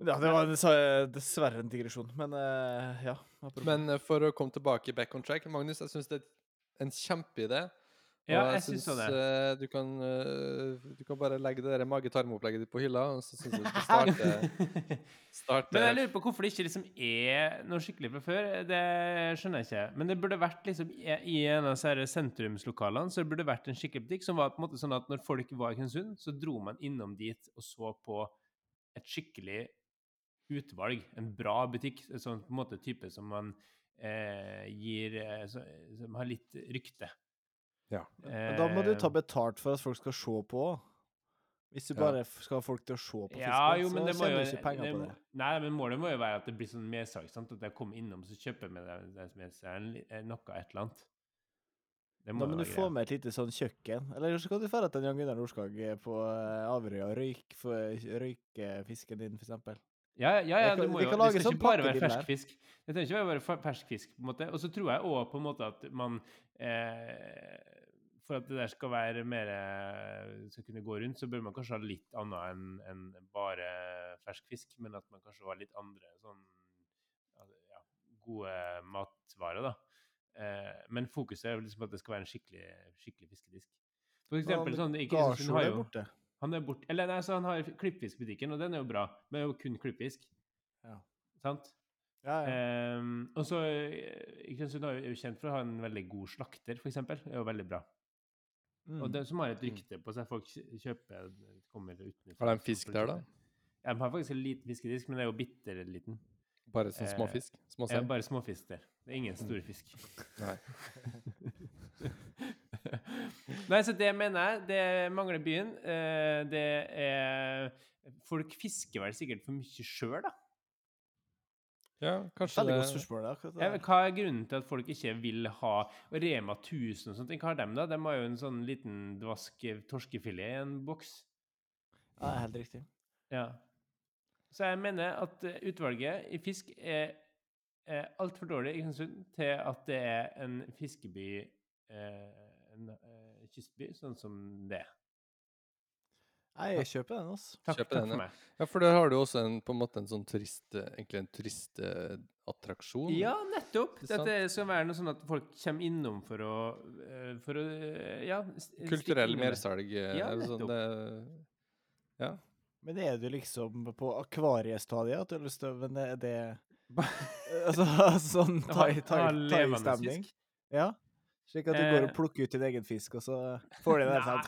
Ja, det var dess- dessverre en digresjon, men eh, ja. apropos. Men eh, for å komme tilbake back on track Magnus, jeg syns det er en kjempeidé Ja, og jeg syns syns, det. eh, du, kan, eh, du kan bare legge det mage-tarm-opplegget ditt på hylla, og så syns jeg du skal starte, starte Men jeg lurer på hvorfor det ikke liksom er noe skikkelig fra før. Det skjønner jeg ikke. Men det burde vært liksom i i en av disse sentrumslokalene så det burde vært en skikkelig butikk som var på en måte sånn at når folk var i Kristiansund, så dro man innom dit og så på et skikkelig utvalg. En bra butikk. En sånn på en måte type som man eh, gir eh, Som har litt rykte. Ja. Men da må du ta Eh, betalt for at folk skal se på. Hvis du bare skal ha folk til å se på fisken, Ja, jo, så det må tjener du ikke penger det, på det. Nei, men målet må jo være at det blir sånn medsalg. sant? At jeg kommer innom, så kjøper med, det, det med seg en eh, noe, et eller annet. Det Da må du får få med et lite sånn kjøkken. Eller så kan du dra til Jan Gunnar Norskag på eh, Averøya og røyk, for- røyke fisken din, for eksempel. Ja, ja, ja, det du må jo, det skal sånn ikke bare være fersk fisk. Det trenger ikke være bare fersk fisk, på en måte. Og så tror jeg òg på en måte at man eh, For at det der skal være mer eh, skal kunne gå rundt, så bør man kanskje ha litt annet enn en bare fersk fisk. Men at man kanskje har litt andre sånn ja, gode matvarer, da. Eh, men fokuset er liksom at det skal være en skikkelig, skikkelig fiskedisk. For eksempel sånn ikke, Kristiansund har jo han er borte. eller nei, så han har klippfiskbutikken, og den er jo bra, men det er jo kun klippfisk. Ja. Sant? Ja, ja. Um, og så eh, Kristiansund er jo kjent for å ha en veldig god slakter, eksempel. Det er jo veldig bra. Mm. Og det som har et rykte på seg, folk kjøper kommer utenfra. Har de fisk der, da? Ja, de har faktisk en liten fiskedisk, men det er jo bitte liten. Bare sånn Eh, småfisk? Det Ja, Småsel? bare småfisk der. Det er ingen store fisk. Nei. Nei, så det mener jeg. Det mangler byen. Eh, det er Folk fisker vel sikkert for mye sjøl, da. Ja, kanskje Veldig det godt spørsmål. det, akkurat det Ja, hva er grunnen til at folk ikke vil ha og Rema 1000 og sånt? Hva har de, da? De har jo en sånn liten dvask torskefilet i en boks. Ja, det helt riktig. Ja. Så jeg mener at eh, utvalget i fisk er, er altfor dårlig i Kristiansund til at det er en fiskeby, eh, en eh, kystby, sånn som det er. Nei, jeg kjøper den, altså. Takk, Kjøper takk den, for ja. meg. Ja, for der har du også en, på en måte en sånn turist... Egentlig en turistattraksjon. Ja, nettopp. Ikke sant? Dette skal være noe sånn at folk kommer innom for å, eh, for å eh, ja, s- stikke Kulturell innom det. mersalg. eh, Ja, eller sånn, det, ja. Men er du liksom på akvariestadiet at du har lyst til å Men er det Altså sånn Ha- ha levende thai-stemning? fisk. Ja? Slik at du går og Eh, plukker ut din egen fisk, og så får du den der sånn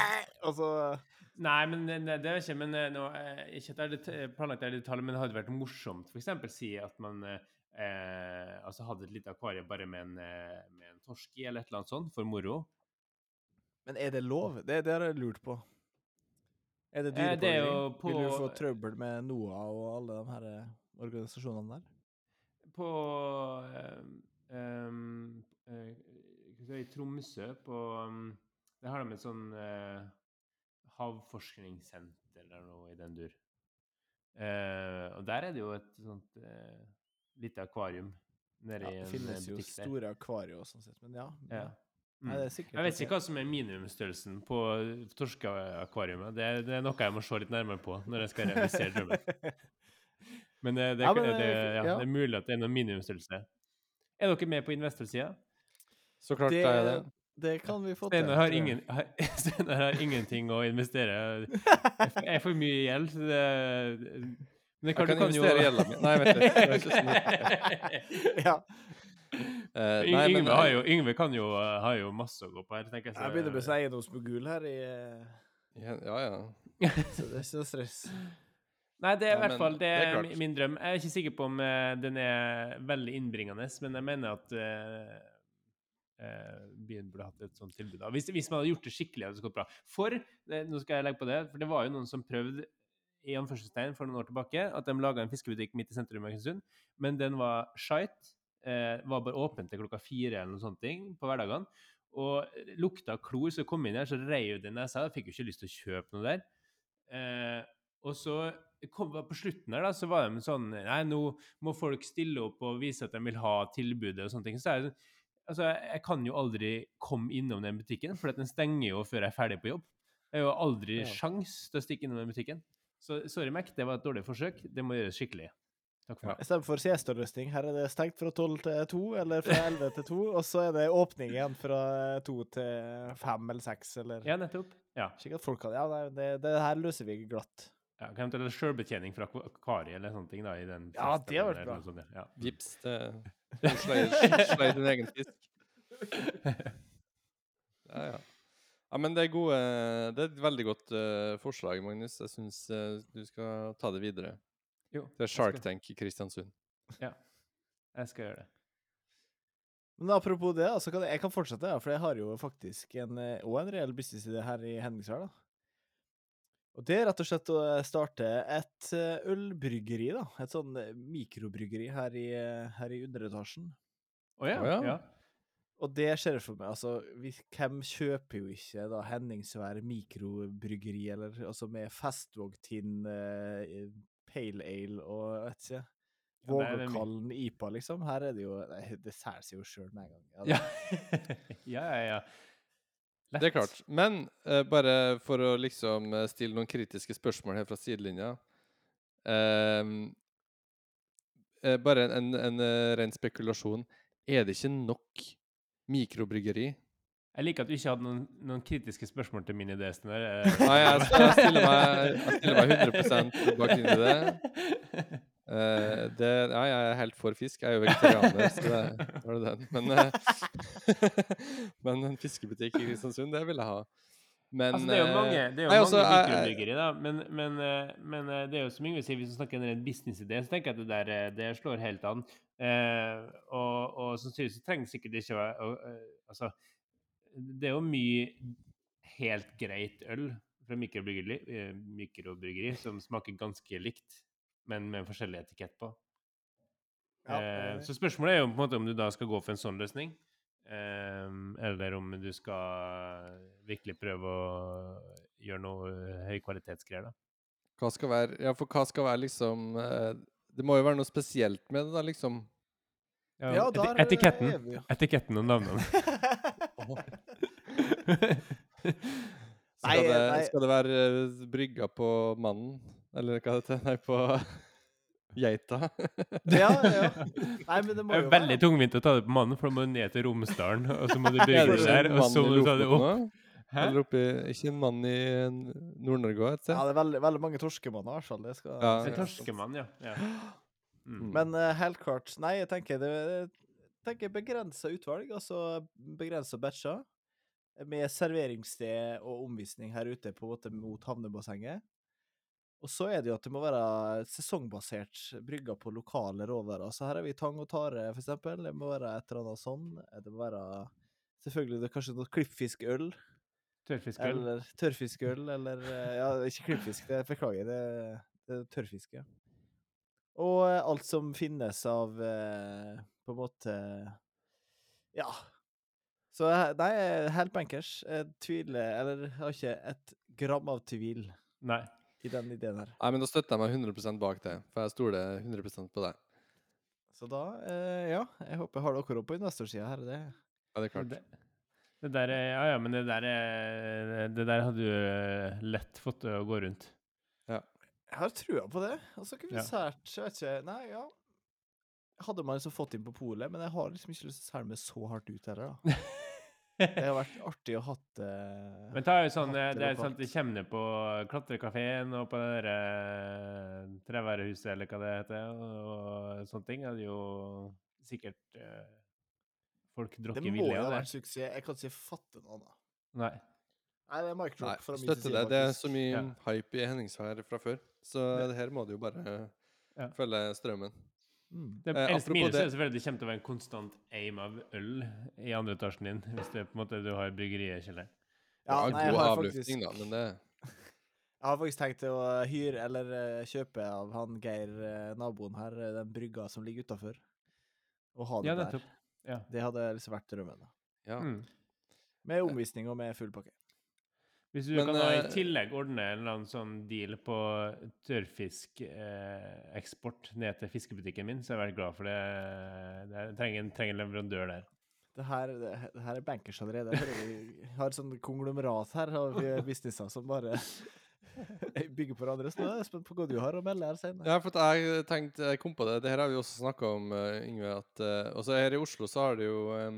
Og så Nei, men det, det er ikke men eh, nå, eh, Ikke at det er det i detalj, men det hadde vært morsomt eksempel si at man eh, eh, altså hadde et lite akvarium bare med en, eh, med en torsk i, eller et eller annet sånt, for moro. Men er det lov? Det, det har jeg lurt på. Er det Eh, jo dyreplageri? Vil du få trøbbel med NOAH og alle de her eh, organisasjonene der? På eh, eh, jeg si, I Tromsø, på um, Der har de et sånn eh, havforskningssenter eller noe i den dur. Uh, og der er det jo et sånt uh, lite akvarium nede Ja, i det en finnes eh, jo store akvarier og sånn sett, men ja. Ja. Nei, Mm. det er sikkert Jeg vet ikke hva som er minimumsstørrelsen på torskeakvariumet. Det, det er noe jeg må se litt nærmere på når jeg skal realisere drømmen. Men det, det, Ja, men det, det- ja, ja. det er mulig at det er noen minimumsstørrelse. Er dere med på investorsida? Så klart Det, er jeg det. Det kan vi få til. Steinar har, ingen, har, har ingenting å investere. Jeg er for mye gjeld. så Det, men det Jeg kan, kan investere jo... gjelda mi. Nei, vent litt. Det er ikke sånn ja. Eh, Yng- nei, men Yngve, har jo, Yngve kan jo, har jo masse å gå på her. tenker jeg. så- Jeg begynner med eiendomsmogul her, i, eh, Ja, ja. så det er ikke noe stress. Nei, det er i hvert fall det det er min drøm. Jeg er ikke sikker på om eh, den er veldig innbringende, men jeg mener at eh, eh, byen burde hatt et sånt tilbud. Hvis, hvis man hadde gjort det skikkelig, hadde det gått bra. For det, nå skal jeg legge på det, for det var jo noen som prøvde i anførselstegn for noen år tilbake at de laga en fiskebutikk midt i sentrum av Kristiansund, men den var shite. Eh, var bare åpen til klokka fire eller noen sånne ting på hverdagene. Og lukta klor, så jeg kom inn her, så reiv det i nesa. Jeg fikk jo ikke lyst til å kjøpe noe der. Eh, og så kom, på slutten her da, så var de sånn Nei, nå må folk stille opp og vise at de vil ha tilbudet og sånne ting. Så er det, altså, jeg kan jo aldri komme innom den butikken, for den stenger jo før jeg er ferdig på jobb. Jeg har jo aldri Ja. sjans til å stikke innom den butikken. Så sorry, Mac, det var et dårlig forsøk. Det må gjøres skikkelig. Takk for Ja. meg. Istedenfor siestaløsning. Her er det stengt fra 12 til 2, eller fra 11 til 2, og så er det åpning igjen fra 2 til 5 eller 6, eller Ja, nettopp. Ja. Slik at folk kan Ja, nei, det, det her løser vi glatt. ja kan eventuelt sjølbetjening fra Kari eller sånne ting da, i den Ja, det har vært bra. ja. Vips til Slei din egen fisk. Ja, ja. ja, men det er gode Det er et veldig godt uh, forslag, Magnus. Jeg syns du skal ta det videre. Jo, Det er Shark Tank i Kristiansund. Ja, Jeg skal gjøre det. Men apropos det, altså kan jeg, jeg kan fortsette, for jeg har jo faktisk en, eh, også en reell businessidé her i Henningsvær. Og det er rett og slett å starte et eh, ølbryggeri, da. Et sånn eh, mikrobryggeri her i, eh, her i underetasjen. Å ja. Oh, ja. ja. Og det ser jeg for meg, altså vi, Hvem kjøper jo ikke da Henningsvær mikrobryggeri, eller altså med Festvågtind eh, pale ale og vet ikke Vågåkallen IPA, liksom. Her er det jo Det selger seg jo sjøl med en gang. Ja, Ja, ja, ja. Lett. Det er klart. Men uh, bare for å liksom eh, stille noen kritiske spørsmål her fra sidelinja uh, uh, Bare en, en, en ren spekulasjon. Er det ikke nok mikrobryggeri? Jeg liker at du ikke hadde noen, noen kritiske spørsmål til min idé. Nei, jeg, jeg, stiller meg, jeg stiller meg 100 bak inn i det. Eh, det. Ja, jeg er helt for fisk. Jeg er jo vegetarianer, så det var det den. Men, uh, men en fiskebutikk i Kristiansund, det vil jeg ha. Men altså, det er jo eh, mange, det er jo altså, jeg- da. Men, men, men det er jo som Yngve sier, hvis du snakker en businessidé, så tenker jeg at det der det slår helt an. Uh, og, og sannsynligvis så trenger sikkert ikke å Altså, det er jo mye helt greit øl fra mikrobryggeri, mikrobryggeri som smaker ganske likt, men med en forskjellig etikett på. Ja, Eh, så spørsmålet er jo på en måte om du da skal gå for en sånn løsning, eh, eller om du skal virkelig prøve å gjøre noe eh, høykvalitetsgreier, da. Hva skal være Ja, for hva skal være liksom eh, Det må jo være noe spesielt med det, da, liksom. Ja, eti- der etiketten. er vi ja. Etiketten og navnene. Skal, det, skal det være eh, brygga på mannen? Eller hva heter det? Nei, på geita? ja, ja. Nei, men det må Det er veldig tungvint å ta det på mannen, for da må du ned til Romsdalen, og så må du bygge det det der, og så må du ta det opp. Hæ? Eller oppi Ikke en mann i Nord-Norge òg, et sted? Ja, det er veldig, veldig mange torskemanner, i hvert fall. Det skal Ja, det er torskemann, ja. ja. Mm. Men uh, helt klart Nei, jeg tenker det jeg tenker begrensa utvalg, altså begrensa batcher. Med serveringssted og omvisning her ute på en måte mot havnebassenget. Og så er det jo at det må være sesongbasert, brygga på lokale råvarer. Så her har vi tang og tare, for eksempel. Det må være et eller annet sånn. Det må være selvfølgelig det er kanskje noe klippfiskøl. Tørrfiskøl. Eller tørrfiskøl, eller eh, Ja, ikke klippfisk, det beklager. Det, det er tørrfiske. Og eh, alt som finnes av eh, På en måte Ja. Så nei, helt bankers. Jeg tviler Eller jeg har ikke et gram av tvil Nei. I den ideen her. Nei, men da støtter jeg meg 100% bak det. For jeg stoler 100% på deg. Så da, eh, ja. Jeg håper jeg har dere opp på investorsida her. Det. Ja, det er klart. Det, det der er, Ja, ja, men det der er Det der hadde du eh, lett fått å gå rundt. Ja. Jeg har trua på det. Altså, kunne vi Ja. sært Jeg vet ikke Nei, ja. Hadde man liksom fått inn på polet, men jeg har liksom ikke lyst til å selge meg så hardt ut heller, da. Det har vært artig å hatt uh, Men ta jo sånn, det er sånn at det kommer ned på klatrekafeen og på det der uh, treværehuset, eller hva det heter, og, og sånne ting. er det jo sikkert uh, folk Det drukker må jo ha det. vært suksess. Jeg kan ikke fatte noe annet. Nei. Nei, det er mic drop fra min støtter det. Det er så mye Ja. hype i Henningsvær fra før. Så det her må du jo bare Ja. følge strømmen. Mm. Det Eh, eneste minuset det- er selvfølgelig at det kommer til å være en konstant aim av øl i andre etasjen din, hvis det på en måte du har bryggeriet i kjelleren. Ja, nei, jeg har faktisk, da, men det jeg har faktisk tenkt til å hyre eller eh, kjøpe av han Geir, eh, naboen her, eh, den brygga som ligger utafor. Og ha det Ja, der. Ja. Det hadde liksom vært drømmen. da. Ja. Mm. Med omvisning og med full pakke. Hvis du Men, kan da i eh, tillegg ordne en eller annen sånn deal på tørrfiskeksport eh, ned til fiskebutikken min, så har jeg vært glad for det. det jeg trenger en, trenger en leverandør der. Det her, det, det her er bankers allerede. Vi har et sånt konglomerat her av eh, businesser som bare bygger på hverandre, så nå er jeg spent på hva du har å melde her senere. Ja, for jeg tenkte, jeg kom på det. Det her har vi også snakka om, eh, Yngve. At også her i Oslo så har det jo eh,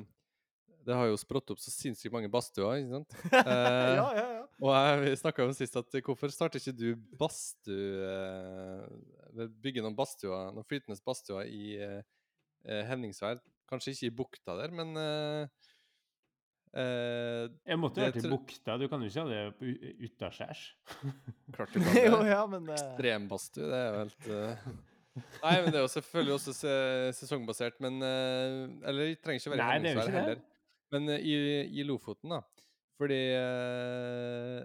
Det har jo sprått opp så sinnssykt mange badstuer, ikke sant? Eh, ja, ja, ja. Og vi snakka om sist at hvorfor starter ikke du badstue eh, bygger noen badstuer, noen flytende badstuer i eh, eh, Henningsvær? Kanskje ikke i bukta der, men eh, eh, Jeg måtte jo til bukta. Du kan jo ikke ha det på- utaskjærs. klart du kan det. jo, ja, men eh, Ekstrembadstue, det er jo helt uh... Nei, men det er jo selvfølgelig også se sesongbasert, men Eller det trenger ikke være i Nei, det er jo Henningsvær ikke det. heller. Men i, i Lofoten, da. Fordi eh,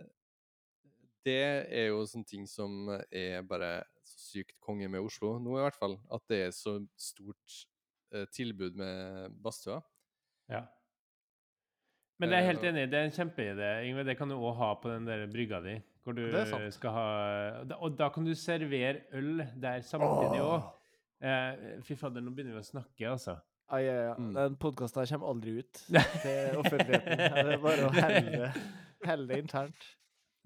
det er jo sånne ting som er bare så sykt konge med Oslo nå, i hvert fall. At det er så stort eh, tilbud med badstuer. Ja. Men det er helt Eh, enig. Det er en kjempeidé. Ingve. det kan du òg ha på den der brygga di. Hvor du skal ha Og da kan du servere øl der samtidig òg. Oh. Eh, fy fader, nå begynner vi å snakke, altså. Ai, ja, ja. Mm. Den podkasten kommer aldri ut til offentligheten. Det er bare å helle, helle det internt.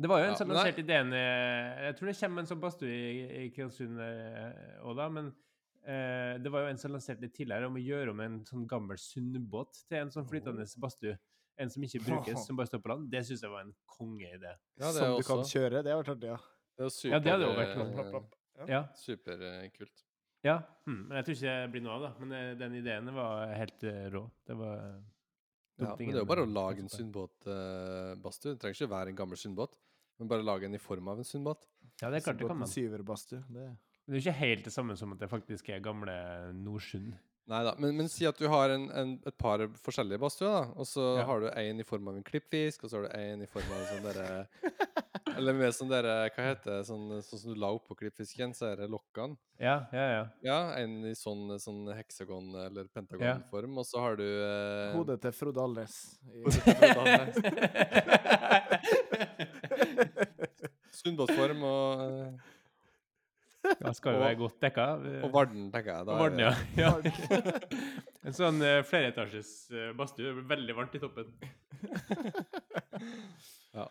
Det var jo en Ja, som nei- lanserte ideen eh, Jeg tror det kommer en sånn badstue i, i Kristiansund òg, da. Men eh, det var jo en som lanserte det tidligere om å gjøre om en sånn gammel sundbåt til en sånn flytende badstue. En som ikke brukes, som bare står på land. Det syns jeg var en kongeidé. Ja, Som du kan kjøre. Det har vært artig, ja. Det er super, Ja, det hadde jo vært eh. Superkult. Ja. Hm, men jeg tror ikke det blir noe av, da. Men det, den ideen var helt uh, rå. Det var Ja, men det er jo bare å lage en sundbåtbadstue. det trenger ikke være en gammel sundbåt, men bare lage en i form av en sundbåt. Ja, det er klart det kan man. Syver, Bastu. Det Men det er jo ikke helt det samme som at det faktisk er gamle Nordsund. Nei da, men, men si at du har en, en, et par forskjellige badstuer. Og så Ja. har du en i form av en klippfisk, og så har du en i form av sånn derre Eller med sånn derre Hva heter det? Sånn, sånn som du la oppå klippfisken, så er det lokkene. Ja, ja, ja. Ja, en i sånn, sånn heksagon- eller pentagonform, og så har du eh, Hodet til Frode Alnes. hodet til Frode Alnes. Sundbåtform og, eh, Da skal jo være godt dekka. og Varden, tenker jeg. Da Og Varden, ja. ja. En sånn uh, flereetasjes uh, badstue. Veldig varmt i toppen. Ja.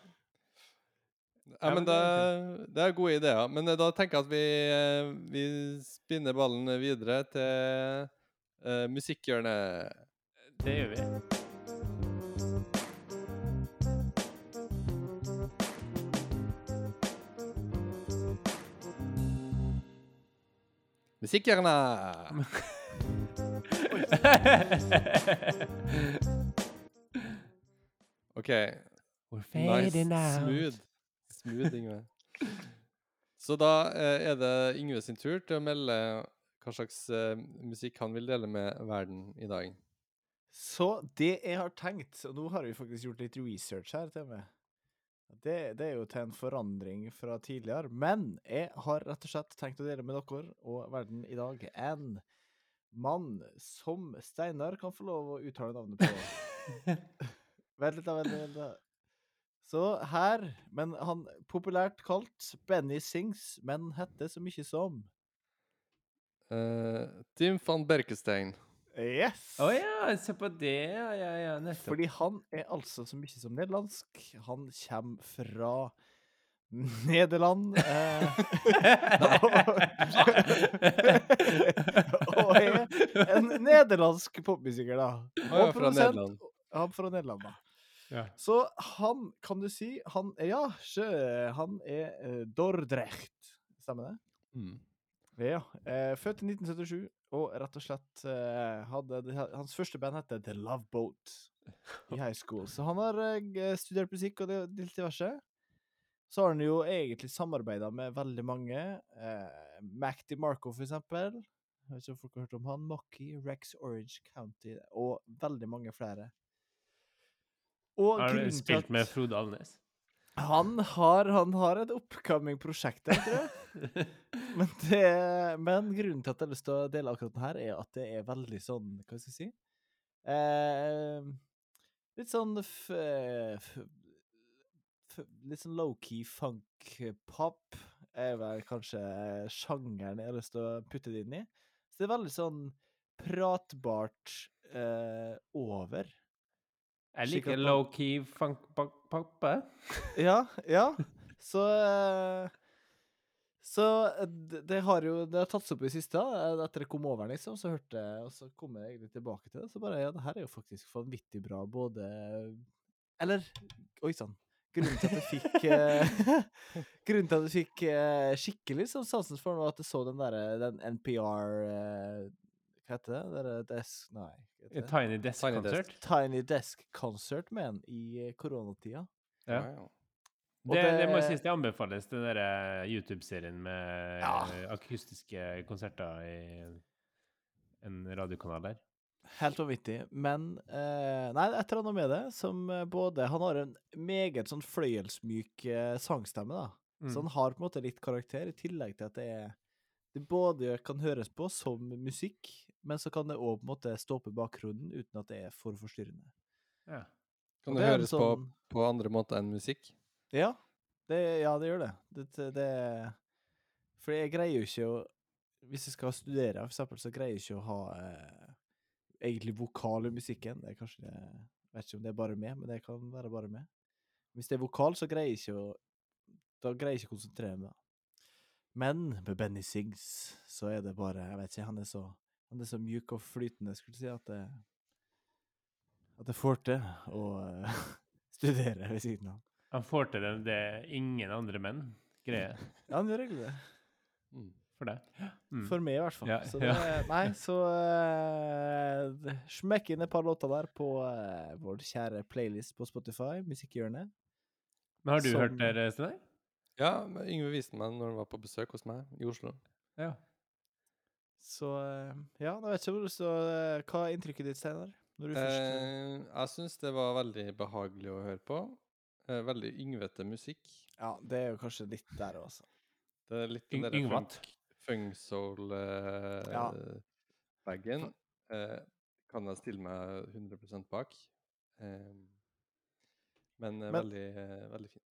Ja, men det, det er gode ideer. Men eh, da tenker jeg at vi, eh, vi spinner ballen videre til uh, musikkhjørnet. Det gjør vi. Musikkhjørnet! OK. Nice. Smooth. Smooth, Yngve. Så da eh, er det Yngve sin tur til å melde hva slags eh, musikk han vil dele med verden i dag. Så det jeg har tenkt, og nå har vi faktisk gjort litt research her til meg det, det er jo til en forandring fra tidligere, men jeg har rett og slett tenkt å dele med dere og verden i dag en mann som Steinar kan få lov å uttale navnet på. Vent litt, da. Vent, litt, vent, litt. Så her, men han populært kalt Benny Sings, men heter så mye som uh, Tim van Berkestein. Yes! Å ja, se på det. Ja, ja, ja. Nettopp. Fordi han er altså så mye som nederlandsk. Han kommer fra Nederland. Eh, og er en nederlandsk popmusiker, da. Å ja, fra produsent. Nederland. Ja, fra Nederland, da. Ja. Så han, kan du si han, Ja, sjø, han er uh, Dordrecht. Stemmer det? Mm. Ja. Eh, født i 1977, og rett og slett eh, hadde Hans første band het The Love Boat i high school. Så han har eh, studert musikk og det, diverse. Så har han jo egentlig samarbeida med veldig mange. Eh, Mac DiMarco, for eksempel. Jeg vet ikke om folk har hørt om han. Mocky, Rex Orange County og veldig mange flere. Og Har du spilt at- med Frode Alnes? Han har, han har et upcoming prosjekt der, tror jeg. Men, det, men grunnen til at jeg har lyst til å dele akkurat den her, er at det er veldig sånn Hva skal jeg si? Eh, litt sånn f, f, f, Litt sånn low-key funk-pop er vel kanskje sjangeren jeg har lyst til å putte det inn i. Så det er veldig sånn pratbart eh, over. Jeg liker low-key funk-pappe. Ja, ja. Så eh, Så eh, det, det har jo Det har tatt seg opp i det siste. Eh, Etter jeg kom over, liksom, så hørte jeg Og så kom jeg egentlig tilbake til det. Så bare Ja, det her er jo faktisk vanvittig bra, både Eller Oi sann. Grunnen til at jeg fikk Grunnen til at jeg fikk skikkelig sånn sansen for det, var at jeg så den derre den NPR Hva heter det? Det er Desk Nei. heter det? Tiny Desk Tiny Desk. Tiny Desk Concert men, i eh, koronatida. Ja. ja. Og Det, det må det- jeg synes det anbefales, den der eh, YouTube-serien med Ja. eh, akustiske konserter i en radiokanal der. Helt vanvittig. Men eh, Nei, det et eller annet med det som både Han har en meget sånn fløyelsmyk eh, sangstemme, da. Mm. Så han har på en måte litt karakter, i tillegg til at det er Det både kan høres på som musikk, men så kan det òg på en måte stå på i bakgrunnen uten at det er for forstyrrende. Ja. Kan det, det høres på, sånn- på andre måter enn musikk? Ja, det, ja, det gjør det. det, det, det For jeg greier jo ikke å Hvis jeg skal studere, for eksempel, så greier jeg ikke å ha eh, egentlig vokal i musikken. Det er kanskje det Jeg vet ikke om det er bare meg, men det kan være bare meg. Hvis det er vokal, så greier jeg ikke å Da greier jeg ikke å konsentrere meg. Men med Benny Sings så er det bare Jeg vet ikke, han er så Han er så mjuk og flytende, skulle jeg si, at det At jeg får til å uh, studere ved siden av. Han får til det, det ingen andre menn greier Ja, han gjør egentlig det. Mm. for deg. Mm. For meg, i hvert fall. Ja, så det, ja. Nei, så uh, Smekk inn et par låter der på uh, vår kjære playlist på Spotify, Musikkhjørnet. Men har du hørt det, Steinar? Ja, Yngve viste meg når han var på besøk hos meg i Oslo. Ja. Så eh, ja, jeg vet ikke så, eh, Hva er inntrykket ditt, Steinar? Når du først eh, Eh, jeg syns det var veldig behagelig å høre på. Eh, veldig yngvete musikk. Ja, det er jo kanskje litt der òg, altså. Det er litt den derre funk, funk-soul-bagen. Ja. eh, kan jeg stille meg 100% bak. Eh, men, Men- veldig, veldig fint.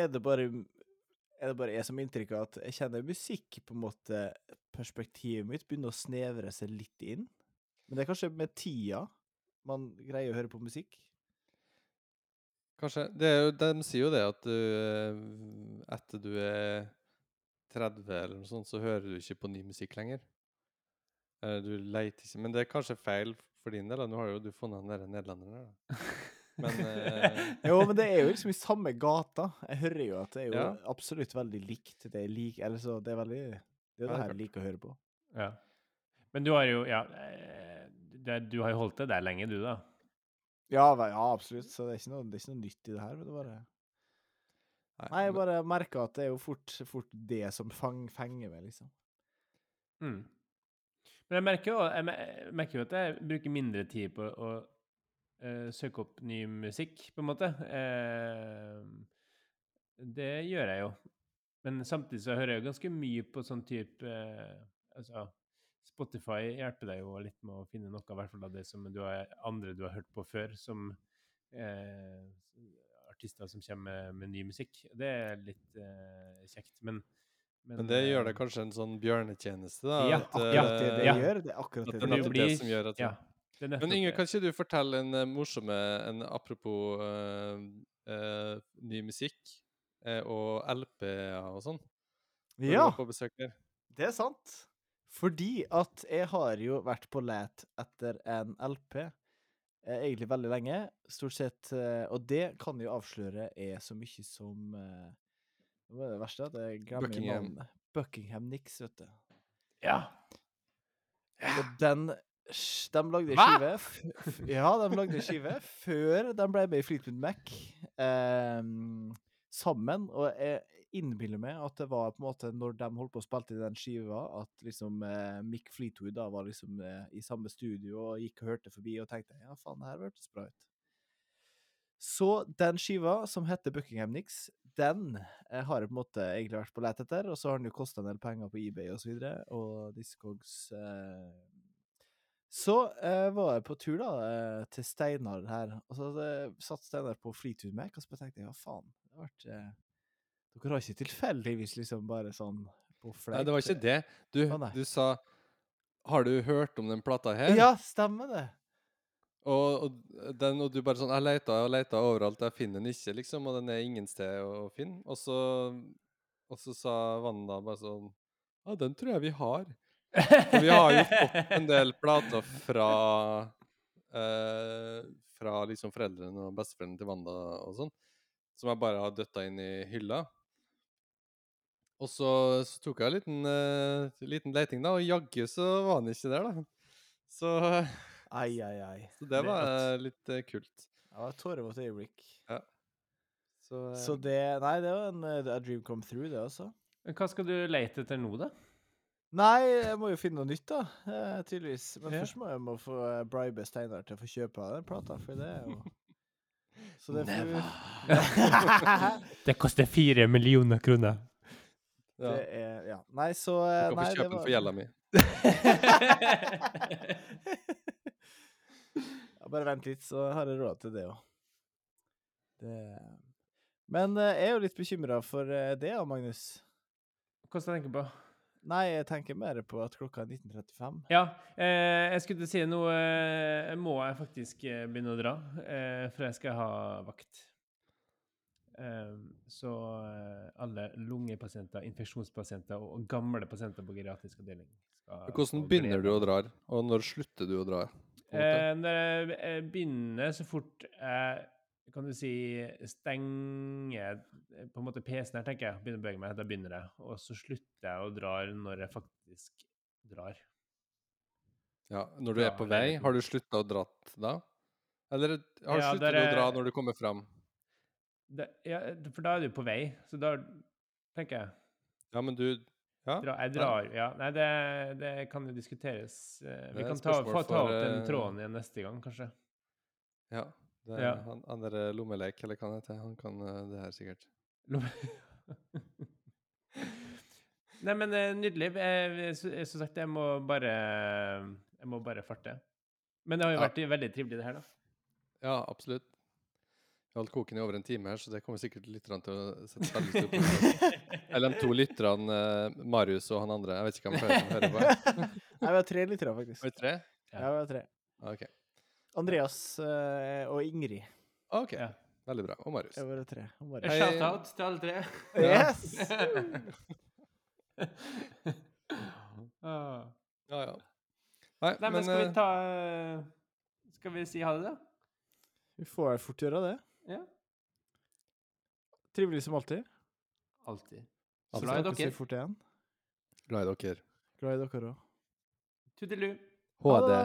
Er det bare er det bare jeg som har inntrykk av at jeg kjenner musikk på en måte Perspektivet mitt begynner å snevre seg litt inn. Men det er kanskje med tida man greier å høre på musikk. Kanskje. Det jo, de sier jo det at du eh, etter du er 30 eller noe sånt, så hører du ikke på ny musikk lenger. Eh, Du leiter ikke Men det er kanskje feil for din del. Nå har jo du funnet han der nederlenderen da. Men uh... Jo, men det er jo liksom i samme gata. Jeg hører jo at det er jo Ja. absolutt veldig likt. Det er lik, eller så det er veldig Det er det er her jeg liker å høre på. ja. Men du har jo Ja, eh, det, du har jo holdt det der lenge, du, da. Ja, ja, absolutt. Så det er noe, det er ikke noe nytt i det her. Men det bare Nei, jeg bare merker at det er jo fort, fort det som fang, fenger meg, liksom. Mm. Men jeg merker, jo, jeg merker jo at jeg bruker mindre tid på å eh, søke opp ny musikk, på en måte. Eh, det gjør jeg jo. Men samtidig så hører jeg jo ganske mye på sånn type eh, Altså, Spotify hjelper deg jo litt med å finne noe, i hvert fall av det som du har, andre du har hørt på før, som eh, artister som kommer med, med ny musikk. Det er litt eh, kjekt, men Men det gjør det eh, kanskje en sånn bjørnetjeneste, da. Ja, at, ja det det ja. gjør. Det akkurat At det det det nettopp blir- det som gjør at Ja. Men Inge, kan ikke du fortelle en eh, morsomme en apropos uh, uh, ny musikk uh, og LP-er og sånn? Ja, det er sant. Fordi at jeg har jo vært på let etter en LP eh, egentlig veldig lenge. Stort sett. Eh, og det kan jo avsløre er så mye som eh, Hva er det verste? At jeg glemmer Buckingham. navnet. Buckingham Nix, vet du. Ja. Og den De lagde skive Ja, de lagde skive før de ble med i Fleetwood Mac eh, sammen. Og jeg innbiller meg at det var på en måte når de holdt på å spille i den skiva, at liksom eh, Mick Fleetwood da var liksom eh, i samme studio og gikk og hørte forbi og tenkte ja, faen, det her hørtes bra ut. Så den skiva, som heter Buckingham Nix, den eh, har jeg på en måte egentlig vært på lete etter, og så har den jo kosta en del penger på eBay og så videre, og Discogs eh. Så eh, var jeg på tur da, eh, til Steinar her, og så eh, satt Steinar på flytur med meg, og så tenkte jeg, hva faen, det har vært eh, Dere har ikke tilfeldigvis liksom bare sånn på fleip Nei, det var ikke det. Du, ah, du sa Har du hørt om den plata her? Ja, stemmer det. Og, og, den, og du bare sånn Jeg leita og leita overalt, jeg finner den ikke, liksom. Og den er ingen sted å finne. Og så, og så sa Wanda bare sånn Ja, den tror jeg vi har. For vi har jo fått en del plater fra eh, Fra liksom foreldrene og besteforeldrene til Wanda og sånn, som jeg bare har døtta inn i hylla. Og så, så tok jeg en liten, eh, liten leiting, da, og jaggu så var han ikke der, da. Så, Ai, ai, ai. så det var eh, litt eh, kult. Det var et tårevått øyeblikk. Så, eh, Så det Nei, det var en eh, a dream come through, det også. Men Hva skal du lete etter nå, da? Nei, jeg må jo finne noe nytt, da. Eh, tydeligvis. Men Ja. først må jeg må få eh, bribe Steinar til å få kjøpe den plata, for det er jo Så det får vi Det koster fire millioner kroner. ja, Det er Ja. Nei, så du kan nei, få Nei, kjøpe den for gjelda mi. Ja, bare vent litt, så har jeg råd til det òg. Det Men eh, jeg er jo litt bekymra for eh, det, ja, Magnus. Hva tenker du på? Nei, jeg tenker mer på at klokka er 19.35. Ja, eh, jeg skulle si nå eh, må jeg faktisk eh, begynne å dra, eh, for jeg skal ha vakt. Eh, så eh, alle lungepasienter, infeksjonspasienter og gamle pasienter på geriatrisk avdeling skal Hvordan begynner du å dra, og når slutter du å dra? Eh, når jeg begynner så fort jeg kan du si stenger eh, på en måte PC-en her, tenker jeg, begynner å bevege meg, da begynner jeg. Og så slutter jeg å dra når jeg faktisk drar. Ja, når du er på vei, har du slutta å dra da? Eller har du Ja, sluttet å dra når du kommer fram? Det, ja, for da er du på vei, så da tenker jeg Ja, men du Ja? dra, Jeg drar, ja. Nei, det, det kan jo diskuteres. eh, Vi kan ta, få ta opp den eh, tråden igjen neste gang, kanskje. ja. Det er Ja. han, han eh, lommelek, eller hva han heter. Han kan det her sikkert. Nei, men eh, nydelig. Som sagt, jeg må bare Jeg må bare farte. Men det har jo Ja. vært veldig trivelig, det her, da. Ja, absolutt. Vi har holdt koken i over en time her, så det kommer sikkert lytterne til å sette veldig stor pris på. Eller de to lytterne, eh, Marius og han andre. Jeg vet ikke hvem flere som hører på. Nei, vi har tre lyttere, faktisk. Vi det tre? Ja, vi har tre. Okay. Andreas eh, og Ingrid Ok, Ja. Veldig bra. Og Marius. Jeg var tre. Og Marius. Shout-out til alle tre. Yes! Ah. Ja, ja. Nei, Nei, men men skal vi eh, ta eh, Skal vi si ha det, da? Vi får fort gjøre det. Ja. Trivelig som alltid. Alltid. Så Glad i dere. fort igjen. glad i dere. Glad i dere òg. Tudelu. Ha HD. det.